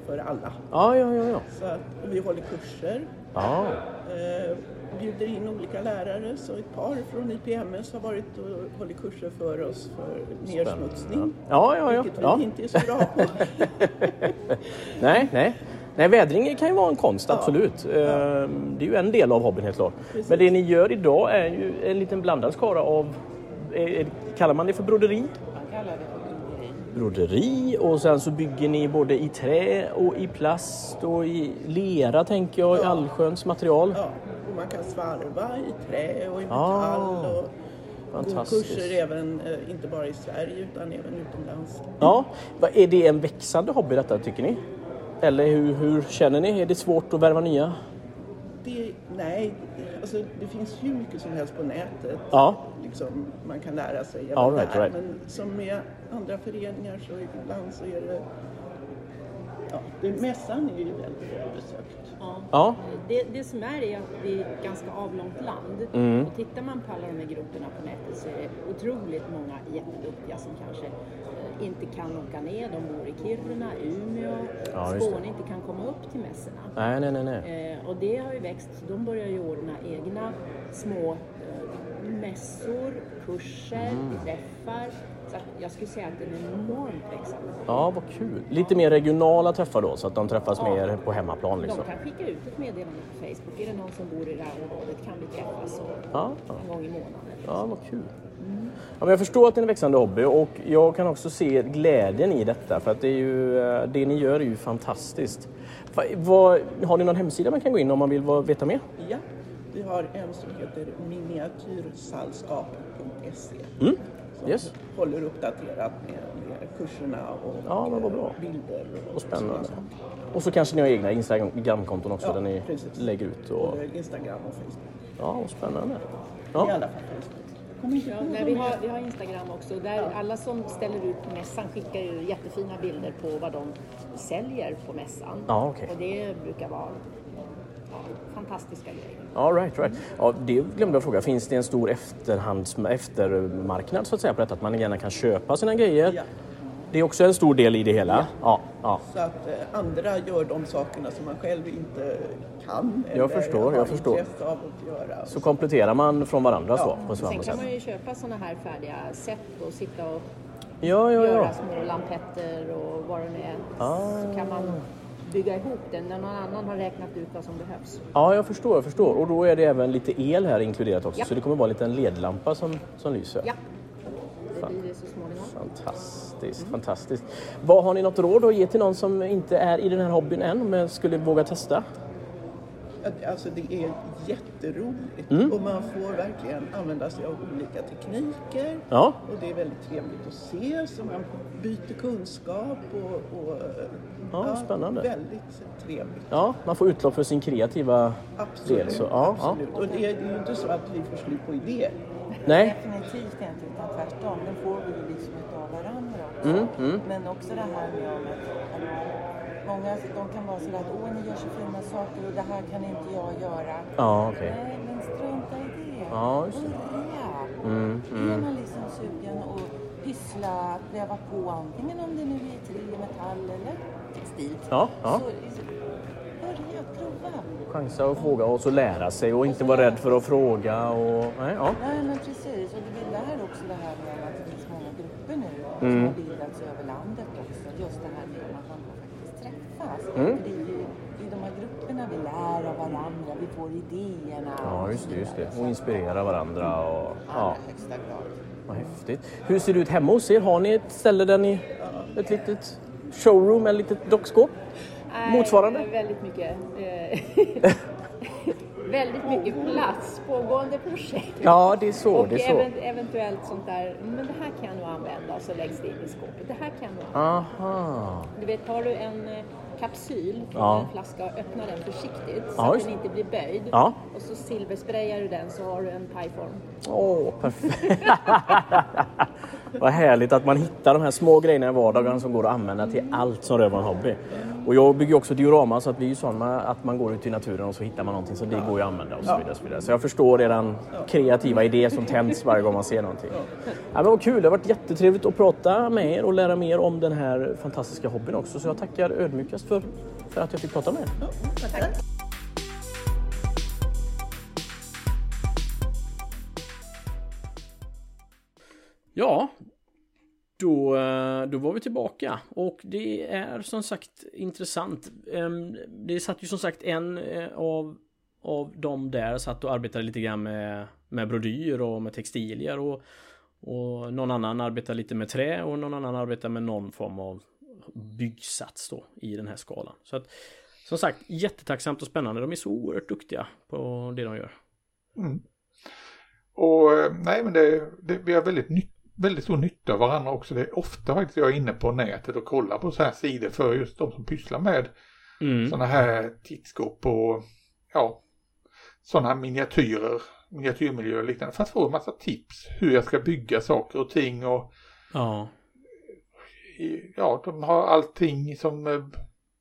[SPEAKER 7] för alla.
[SPEAKER 1] Ja, ja, ja. ja.
[SPEAKER 7] Så att, vi håller kurser.
[SPEAKER 1] ja.
[SPEAKER 7] Eh, bjuder in olika lärare så ett par från IPMS har varit och hållit kurser för oss för nersmutsning.
[SPEAKER 1] Ja, ja, ja.
[SPEAKER 7] Vilket
[SPEAKER 1] ja.
[SPEAKER 7] vi inte är så bra på.
[SPEAKER 1] Nej, nej. Nej, vädring kan ju vara en konst, absolut. Ehm, Det är ju en del av hobbyn helt klart.
[SPEAKER 7] Precis.
[SPEAKER 1] Men det ni gör idag är ju en liten blandad skara av, kallar man det för broderi?
[SPEAKER 7] Man kallar det för broderi.
[SPEAKER 1] Broderi och sen så bygger ni både i trä och i plast och i lera tänker jag, i
[SPEAKER 7] Ja.
[SPEAKER 1] allsköns material.
[SPEAKER 7] Ja, och man kan svarva i trä och i
[SPEAKER 1] Ah,
[SPEAKER 7] metall och gå
[SPEAKER 1] fantastiskt.
[SPEAKER 7] kurser även, eh, inte bara i Sverige utan även utomlands.
[SPEAKER 1] Ja, är det en växande hobby detta tycker ni? Eller hur, hur känner ni? Är det svårt att värva nya?
[SPEAKER 7] Nej, alltså det finns hur mycket som helst på nätet.
[SPEAKER 1] Ja.
[SPEAKER 7] Liksom, man kan lära sig
[SPEAKER 1] All right,
[SPEAKER 7] där.
[SPEAKER 1] right.
[SPEAKER 7] Men som med andra föreningar så ibland så är det... Ja, det, mässan är ju väldigt besökt.
[SPEAKER 8] Ja.
[SPEAKER 1] Ja.
[SPEAKER 8] Det, det som är är att vi är ett ganska avlångt land.
[SPEAKER 1] Mm.
[SPEAKER 8] Och tittar man på alla de här grupperna på nätet så är det otroligt många jätteduktiga som kanske eh, inte kan åka ner. De bor i Kiruna, Umeå,
[SPEAKER 1] Ja.
[SPEAKER 8] Skåne inte kan komma upp till mässorna.
[SPEAKER 1] Nej, nej, nej, nej.
[SPEAKER 8] Eh, och det har ju växt. så De börjar ju ordna egna små eh, mässor, kurser,
[SPEAKER 1] Mm.
[SPEAKER 8] träffar. Så jag skulle säga att det är en enormt växande.
[SPEAKER 1] Ja, vad kul. Lite mer regionala träffar då, så att de träffas
[SPEAKER 8] Ja.
[SPEAKER 1] mer på hemmaplan liksom.
[SPEAKER 8] De kan skicka ut ett meddelande på Facebook. Är det någon som bor i det här området kan vi träffas och
[SPEAKER 1] Ja, ja.
[SPEAKER 8] en gång i månaden.
[SPEAKER 1] Ja, vad kul. Ja, men jag förstår att det är en växande hobby och jag kan också se glädjen i detta för att det, är ju, eh, det ni gör är ju fantastiskt. Va- Vad, har ni någon hemsida man kan gå in om man vill va- veta mer?
[SPEAKER 7] Ja, vi har en som heter miniatyrsallskap.se
[SPEAKER 1] Mm.
[SPEAKER 7] Som
[SPEAKER 1] Yes.
[SPEAKER 7] håller uppdaterat med, med kurserna och
[SPEAKER 1] Ja, men vad bra.
[SPEAKER 7] bilder. Och,
[SPEAKER 1] Och spännande.
[SPEAKER 7] saker.
[SPEAKER 1] Och så kanske ni har egna Instagramkonton också
[SPEAKER 7] Ja,
[SPEAKER 1] där ni
[SPEAKER 7] precis.
[SPEAKER 1] lägger ut. Och,
[SPEAKER 7] Både Instagram och Facebook.
[SPEAKER 1] ja, vad spännande.
[SPEAKER 7] I
[SPEAKER 1] Ja.
[SPEAKER 7] alla fall Facebook.
[SPEAKER 8] Ja, nej, vi, har, vi har Instagram också. Där Alla som ställer ut på mässan skickar ju jättefina bilder på vad de säljer på mässan.
[SPEAKER 1] Ja, okej.
[SPEAKER 8] Och det brukar vara fantastiska grejer.
[SPEAKER 1] Ja, right, right. Ja, det glömde jag fråga. Finns det en stor efterhands, eftermarknad så att säga på detta? Att man gärna kan köpa sina grejer?
[SPEAKER 7] Ja.
[SPEAKER 1] Det är också en stor del i det hela? Ja. ja,
[SPEAKER 7] Så att eh, andra gör de sakerna som man själv inte kan
[SPEAKER 1] Jag
[SPEAKER 7] eller
[SPEAKER 1] förstår,
[SPEAKER 7] har
[SPEAKER 1] jag förstår.
[SPEAKER 7] intresse av att göra.
[SPEAKER 1] Så kompletterar man från varandra så på
[SPEAKER 8] Sen kan
[SPEAKER 1] sätt?
[SPEAKER 8] man ju köpa sådana här färdiga set och sitta och
[SPEAKER 1] Ja, ja,
[SPEAKER 8] göra
[SPEAKER 1] ja.
[SPEAKER 8] små lampetter och vad det nu är.
[SPEAKER 1] Ah.
[SPEAKER 8] Så kan man bygga ihop den när någon annan har räknat ut vad som behövs.
[SPEAKER 1] Ja, jag förstår, jag förstår. Och då är det även lite el här inkluderat också.
[SPEAKER 8] Ja.
[SPEAKER 1] Så det kommer vara en liten ledlampa som, som lyser.
[SPEAKER 8] Ja, det blir det så småningom.
[SPEAKER 1] Fantastiskt, fantastiskt. Vad Har ni något råd att ge till någon som inte är i den här hobbyn än men skulle våga testa?
[SPEAKER 7] Alltså det är jätteroligt
[SPEAKER 1] Mm.
[SPEAKER 7] och man får verkligen använda sig av olika tekniker.
[SPEAKER 1] Ja,
[SPEAKER 7] Och det är väldigt trevligt att se så man byter kunskap och, och
[SPEAKER 1] Ja, spännande.
[SPEAKER 7] Väldigt trevligt.
[SPEAKER 1] ja man får utlopp för sin kreativa
[SPEAKER 7] Absolut.
[SPEAKER 1] del. Så, ja, ja.
[SPEAKER 7] absolut. Och det är det är ju inte så att vi får slut på idéer.
[SPEAKER 1] Nej,
[SPEAKER 9] Definitivt inte, utan tvärtom. Den får vi ju liksom utav varandra också.
[SPEAKER 1] Mm, mm.
[SPEAKER 9] Men också det här med att många de kan vara sådär att åh ni gör så fina saker och det här kan inte jag göra.
[SPEAKER 1] ja okej.
[SPEAKER 9] Nej, men strunta i det.
[SPEAKER 1] Ja, just det.
[SPEAKER 9] Börja.
[SPEAKER 1] Mm,
[SPEAKER 9] Är
[SPEAKER 1] mm.
[SPEAKER 9] man liksom sugen och pyssla, pröva på antingen om det nu är trä, metall eller textilt.
[SPEAKER 1] Ja, ja.
[SPEAKER 9] Så, så börja, prova.
[SPEAKER 1] Chansa att fråga och så lära sig och inte vara rädd för att fråga. Och, nej, ja.
[SPEAKER 9] Nej men precis och det är där också det här med att det finns många grupper nu
[SPEAKER 1] Mm.
[SPEAKER 9] som har bildats över landet också. Just det här med att man då faktiskt träffas.
[SPEAKER 1] Mm.
[SPEAKER 9] Det är ju i de här grupperna vi lär av varandra, vi får idéerna.
[SPEAKER 1] ja, just det. Just det. Och inspirera varandra. Och, ja,
[SPEAKER 9] högsta grad.
[SPEAKER 1] vad häftigt. Hur ser det ut hemma hos er? Har ni ett ställe där ni... Ett litet showroom eller ett litet dockskåp? Motsvarande?
[SPEAKER 8] Väldigt mycket. Eh, väldigt mycket plats, pågående projekt.
[SPEAKER 1] Ja, det är så.
[SPEAKER 8] och
[SPEAKER 1] Det är så.
[SPEAKER 8] even- eventuellt sånt där, men det här kan jag nog använda och så läggs det in i skåpet. Det här kan jag nog
[SPEAKER 1] Aha.
[SPEAKER 8] Du vet, har du en eh, kapsyl från
[SPEAKER 1] Ja.
[SPEAKER 8] en flaska och öppnar den försiktigt så
[SPEAKER 1] Ja,
[SPEAKER 8] att den inte blir böjd.
[SPEAKER 1] Ja.
[SPEAKER 8] Och så silversprayar du den så har du en pajform.
[SPEAKER 1] Åh, perfekt. Vad härligt att man hittar de här små grejerna i vardagen som går att använda till allt som rör vår hobby. Och jag bygger också diorama så att vi är ju sådana att man går ut i naturen och så hittar man någonting så det går ju att använda och så vidare. Så, vidare. så jag förstår eran kreativa idé som tänds varje gång man ser någonting. Ja, men vad kul, det har varit jättetrevligt att prata med er och lära mer om den här fantastiska hobbyn också. Så jag tackar ödmjukast för, för att jag fick prata med er. Ja, då, eh, då var vi tillbaka och det är som sagt intressant. Ehm, det satt ju som sagt en eh, av, av dem där satt och arbetade lite grann med, med brodyr och med textilier och, och någon annan arbetar lite med trä och någon annan arbetar med någon form av byggsats då i den här skalan. Så att som sagt jättetacksamt och spännande. De är så oerhört duktiga på det de gör.
[SPEAKER 2] Mm. Och eh, nej men det, det, vi har väldigt, nytt väldigt stor nytta av varandra också. Det är ofta faktiskt jag är inne på nätet och kollar på så här sidor för just de som pysslar med
[SPEAKER 1] Mm.
[SPEAKER 2] sådana här tittskåp och ja, sådana här miniatyrer, miniatyrmiljöer och liknande för att få en massa tips hur jag ska bygga saker och ting och
[SPEAKER 1] Ja.
[SPEAKER 2] ja, de har allting som eh,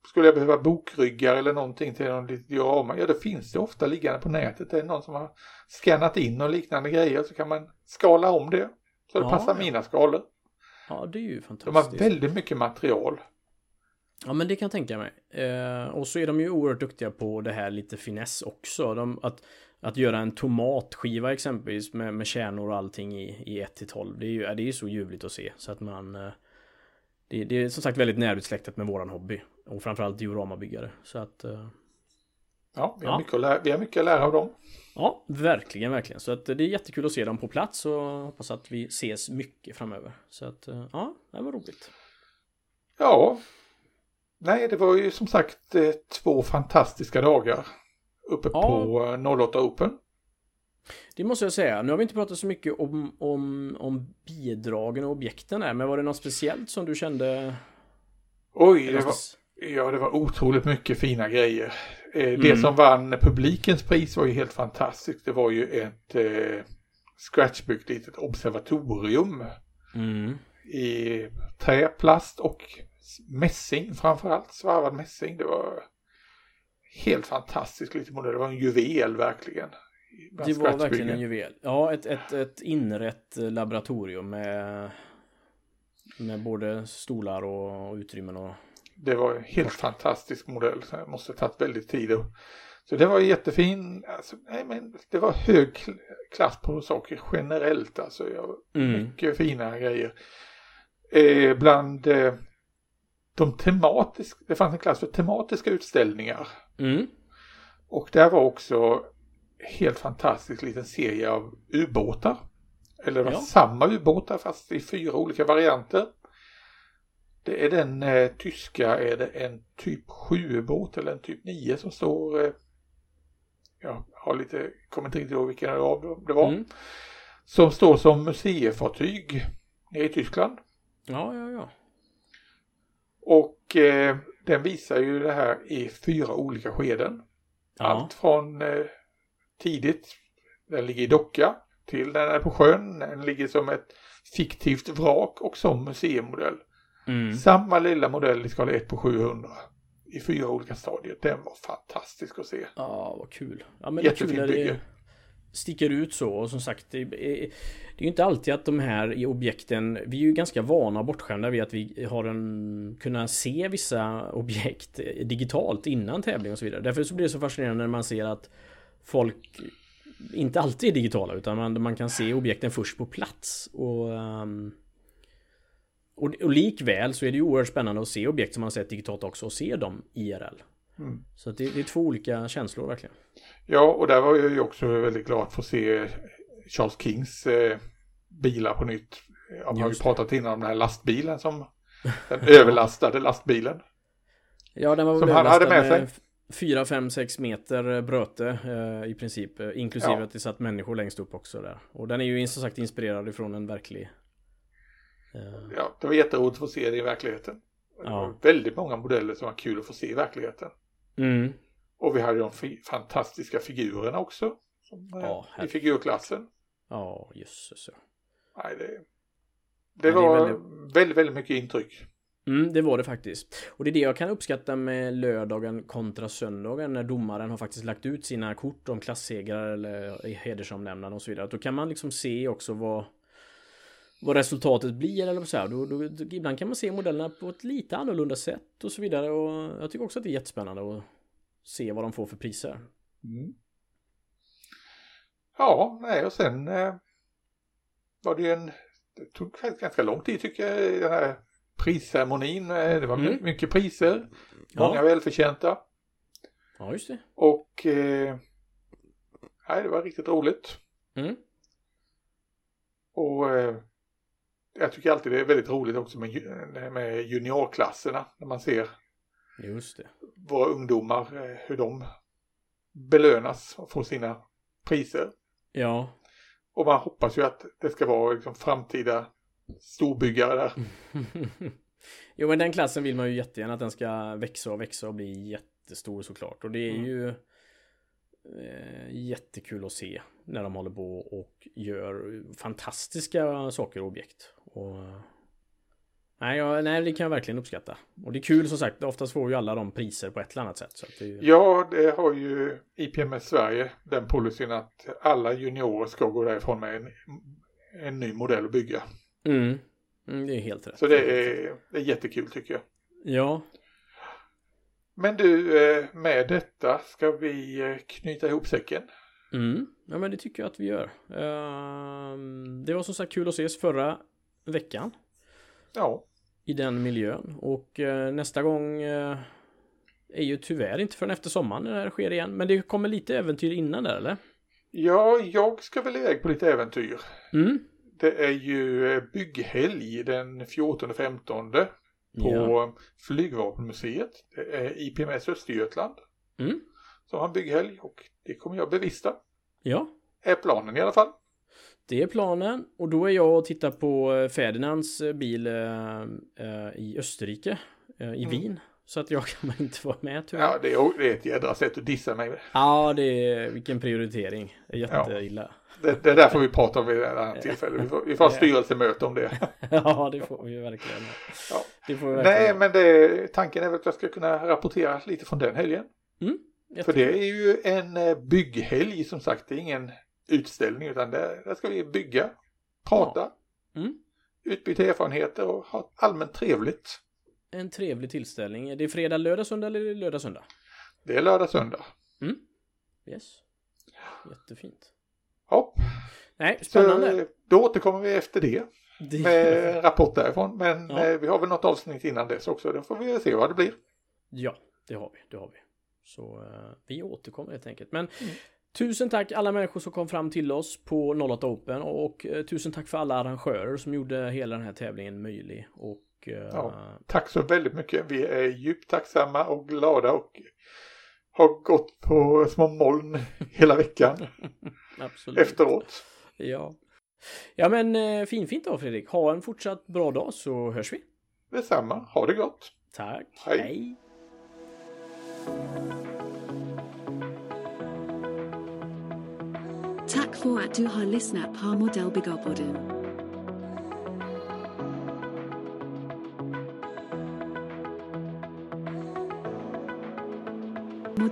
[SPEAKER 2] skulle jag behöva bokryggar eller någonting till någon litet diorama, ja det finns det ofta liggande på nätet. Det är någon som har skannat in och liknande grejer så kan man skala om det så det
[SPEAKER 1] Ja,
[SPEAKER 2] passar
[SPEAKER 1] ja.
[SPEAKER 2] mina skalor.
[SPEAKER 1] ja, det är ju
[SPEAKER 2] De har
[SPEAKER 1] fantastiskt.
[SPEAKER 2] väldigt mycket material.
[SPEAKER 1] Ja men det kan jag tänka mig. Eh, och så är de ju oerhört duktiga på det här lite finess också. De, att, att göra en tomatskiva exempelvis med, med kärnor och allting i, i 1 till 12. Det är ju det är så ljuvligt att se. Så att man... Eh, det, det är som sagt väldigt närbesläktat med våran hobby. Och framförallt dioramabyggare. Så att... Eh,
[SPEAKER 2] Ja, vi har,
[SPEAKER 1] Ja.
[SPEAKER 2] Mycket, att lära, vi har mycket att lära av dem.
[SPEAKER 1] Ja, verkligen, verkligen. Så att det är jättekul att se dem på plats och hoppas att vi ses mycket framöver. Så att, eh, ja, det var roligt.
[SPEAKER 2] Ja, nej det var ju som sagt eh, två fantastiska dagar uppe
[SPEAKER 1] Ja.
[SPEAKER 2] på eh, 08 Open.
[SPEAKER 1] Det måste jag säga. Nu har vi inte pratat så mycket om, om, om bidragen och objekten här, men var det något speciellt som du kände?
[SPEAKER 2] Oj, det var, ja, det var otroligt mycket fina grejer. Eh, Det
[SPEAKER 1] Mm.
[SPEAKER 2] som vann publikens pris var ju helt fantastiskt. Det var ju ett eh, scratchbyggt litet observatorium
[SPEAKER 1] Mm.
[SPEAKER 2] i trä, plast och mässing framförallt. Svarvad mässing. Det var helt fantastiskt lite modell. Det var en juvel verkligen.
[SPEAKER 1] Det var verkligen en juvel. Ja, ett, ett, ett inrätt eh, laboratorium med, med både stolar och utrymmen och...
[SPEAKER 2] Det var en helt fantastisk modell. Så måste ha tagit väldigt tid. Och, så det var jättefin. Alltså, nej, men det var hög kl- klass på saker generellt. Alltså, jag,
[SPEAKER 1] Mm.
[SPEAKER 2] mycket fina grejer. Eh, bland eh, de tematisk, det fanns en klass för tematiska utställningar.
[SPEAKER 1] Mm.
[SPEAKER 2] Och där var också helt fantastisk liten serie av ubåtar. Eller det var
[SPEAKER 1] Ja.
[SPEAKER 2] samma ubåtar fast i fyra olika varianter. Det är den eh, tyska, är det en typ 7-ubåt eller en typ 9 som står, eh, jag har lite, kommer inte riktigt ihåg vilken av det var,
[SPEAKER 1] Mm.
[SPEAKER 2] som står som museifartyg nere i Tyskland.
[SPEAKER 1] Ja, ja, ja.
[SPEAKER 2] Och eh, den visar ju det här i fyra olika skeden.
[SPEAKER 1] Ja.
[SPEAKER 2] Allt från eh, tidigt, den ligger i docka, till den är på sjön, den ligger som ett fiktivt vrak och som museimodell.
[SPEAKER 1] Mm.
[SPEAKER 2] Samma lilla modell i skala 1 på 700 i fyra olika stadier. Den var fantastisk att se.
[SPEAKER 1] Ja, vad kul. Ja, men det är kul
[SPEAKER 2] Jättefint
[SPEAKER 1] när det
[SPEAKER 2] bygge.
[SPEAKER 1] sticker ut så. Och som sagt, det är, det är ju inte alltid att de här i objekten, vi är ju ganska vana bortskämda vid att vi har en, kunna se vissa objekt digitalt innan tävling och så vidare. Därför så blir det så fascinerande när man ser att folk inte alltid är digitala utan man, man kan se objekten först på plats. Och, ehm, och, och likväl så är det ju oerhört spännande att se objekt som man sett digitalt också och se dem IRL.
[SPEAKER 2] Mm.
[SPEAKER 1] Så det, det är två olika känslor verkligen.
[SPEAKER 2] Ja, och där var jag ju också väldigt glad för att se Charles Kings eh, bilar på nytt. Ja, man har ju pratat innan om den här lastbilen som den överlastade lastbilen.
[SPEAKER 1] Ja, den var väl
[SPEAKER 2] Som han hade med
[SPEAKER 1] med 4, 5, 6 meter eh, bröte eh, i princip. eh, Inklusive
[SPEAKER 2] Ja.
[SPEAKER 1] att det satt människor längst upp också där. Och den är ju som sagt inspirerad ifrån en verklig...
[SPEAKER 2] Ja, det var jätteroligt att få se det i verkligheten. Det
[SPEAKER 1] Ja.
[SPEAKER 2] var väldigt många modeller som var kul att få se i verkligheten.
[SPEAKER 1] Mm.
[SPEAKER 2] Och vi hade de fantastiska figurerna också. Som, eh,
[SPEAKER 1] Ja,
[SPEAKER 2] I figurklassen.
[SPEAKER 1] Ja, jösses ja.
[SPEAKER 2] Nej, det, det
[SPEAKER 1] det
[SPEAKER 2] var
[SPEAKER 1] väldigt-
[SPEAKER 2] väldigt... väldigt, mycket intryck.
[SPEAKER 1] Mm, det var det faktiskt. Och det är det jag kan uppskatta med lördagen kontra söndagen när domaren har faktiskt lagt ut sina kort om klassegrar eller hedersomnämnande och så vidare. Då kan man liksom se också vad vad resultatet blir eller så här. Då, då, ibland kan man se modellerna på ett lite annorlunda sätt och så vidare. Och jag tycker också att det är jättespännande att se vad de får för priser.
[SPEAKER 2] Mm. Ja, nej och sen eh, var det ju en, det tog faktiskt ganska lång tid tycker jag, den här prisceremonin. Eh, Det var
[SPEAKER 1] Mm.
[SPEAKER 2] my- mycket priser, många
[SPEAKER 1] Ja.
[SPEAKER 2] välförtjänta.
[SPEAKER 1] Ja, just det.
[SPEAKER 2] Och eh, nej, det var riktigt roligt.
[SPEAKER 1] Mm.
[SPEAKER 2] Och eh, jag tycker alltid det är väldigt roligt också med, ju- med juniorklasserna när man ser
[SPEAKER 1] Just det.
[SPEAKER 2] våra ungdomar, eh, hur de belönas och får sina priser.
[SPEAKER 1] Ja.
[SPEAKER 2] Och man hoppas ju att det ska vara liksom framtida storbyggare där.
[SPEAKER 1] jo men den klassen vill man ju jättegärna att den ska växa och växa och bli jättestor såklart. Och det är
[SPEAKER 2] Mm.
[SPEAKER 1] ju eh, jättekul att se när de håller på och gör fantastiska saker och objekt. Och, nej, ja, nej, det kan jag verkligen uppskatta. Och det är kul som sagt, oftast får ju alla de priser på ett eller annat sätt. Så det,
[SPEAKER 2] Ja, det har ju IPMS Sverige den policyn att alla juniorer ska gå därifrån med en, en ny modell att bygga.
[SPEAKER 1] mm. Mm, det är helt rätt.
[SPEAKER 2] Så det är, det är jättekul tycker jag.
[SPEAKER 1] Ja,
[SPEAKER 2] Men du, eh, med detta ska vi eh, knyta ihop säcken.
[SPEAKER 1] Mm, ja men det tycker jag att vi gör. Ehm, det var som sagt kul att ses förra veckan
[SPEAKER 2] Ja,
[SPEAKER 1] i den miljön och eh, nästa gång är ju tyvärr inte förrän efter sommaren när det här sker igen. Men det kommer lite äventyr innan där eller?
[SPEAKER 2] ja jag ska väl iväg på lite äventyr.
[SPEAKER 1] Mm.
[SPEAKER 2] Det är ju bygghelg den 14-15 på
[SPEAKER 1] Ja.
[SPEAKER 2] Flygvapenmuseet. Det är IPMS Östergötland
[SPEAKER 1] Mm.
[SPEAKER 2] som har en bygghelg och det kommer jag bevista.
[SPEAKER 1] ja,
[SPEAKER 2] Är planen i alla fall.
[SPEAKER 1] det är planen och då är jag och tittar på eh, Ferdinands eh, bil eh, eh, i Österrike, eh, i
[SPEAKER 2] Mm.
[SPEAKER 1] Wien. Så att jag kan inte vara med tyvärr.
[SPEAKER 2] Ja, det är, det är ett jädra sätt att dissa mig.
[SPEAKER 1] Ja, det är vilken prioritering. Det är jätteilla.
[SPEAKER 2] Det, det där får vi prata om vid ett annat tillfälle. Vi får, vi får ha styrelsemöte om det.
[SPEAKER 1] Ja, det får vi verkligen.
[SPEAKER 2] Ja.
[SPEAKER 1] Det får vi
[SPEAKER 2] Nej,
[SPEAKER 1] verkligen.
[SPEAKER 2] men det, tanken är väl att jag ska kunna rapportera lite från den helgen. För
[SPEAKER 1] Jättekul.
[SPEAKER 2] det är ju en eh, bygghelg som sagt. Det är ingen utställning utan där, där ska vi bygga, prata,
[SPEAKER 1] Mm.
[SPEAKER 2] utbyta erfarenheter och ha allmänt trevligt.
[SPEAKER 1] En trevlig tillställning. Det är fredag, lördag, söndag eller är det lördag, söndag?
[SPEAKER 2] Det är lördag, söndag.
[SPEAKER 1] Yes. Jättefint.
[SPEAKER 2] Ja,
[SPEAKER 1] Nej,
[SPEAKER 2] så
[SPEAKER 1] spännande.
[SPEAKER 2] eh, då återkommer vi efter det.
[SPEAKER 1] Det-
[SPEAKER 2] med rapport därifrån. Men
[SPEAKER 1] Ja.
[SPEAKER 2] eh, vi har väl något avsnitt innan dess också. Då får vi se vad det blir.
[SPEAKER 1] Ja, det har vi. Det har vi. Så eh, vi återkommer helt enkelt. Men tusen tack alla människor som kom fram till oss på 08 Open och eh, tusen tack för alla arrangörer som gjorde hela den här tävlingen möjlig. Och
[SPEAKER 2] Ja. Tack så väldigt mycket. Vi är djupt tacksamma och glada och har gått på små moln hela veckan
[SPEAKER 1] absolut.
[SPEAKER 2] efteråt.
[SPEAKER 1] Ja. Ja men eh, fin fint då Fredrik. Ha en fortsatt bra dag så hörs vi.
[SPEAKER 2] Detsamma. Ha det gott.
[SPEAKER 1] Tack.
[SPEAKER 2] Hej.
[SPEAKER 1] Hej.
[SPEAKER 10] Tack för att du har lyssnat på Modellbyggarpodden.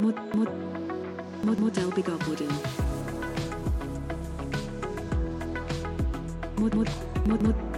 [SPEAKER 10] Mod, mod, mod, mod, Modellbyggarpodden. Mod, mod, mod, mod,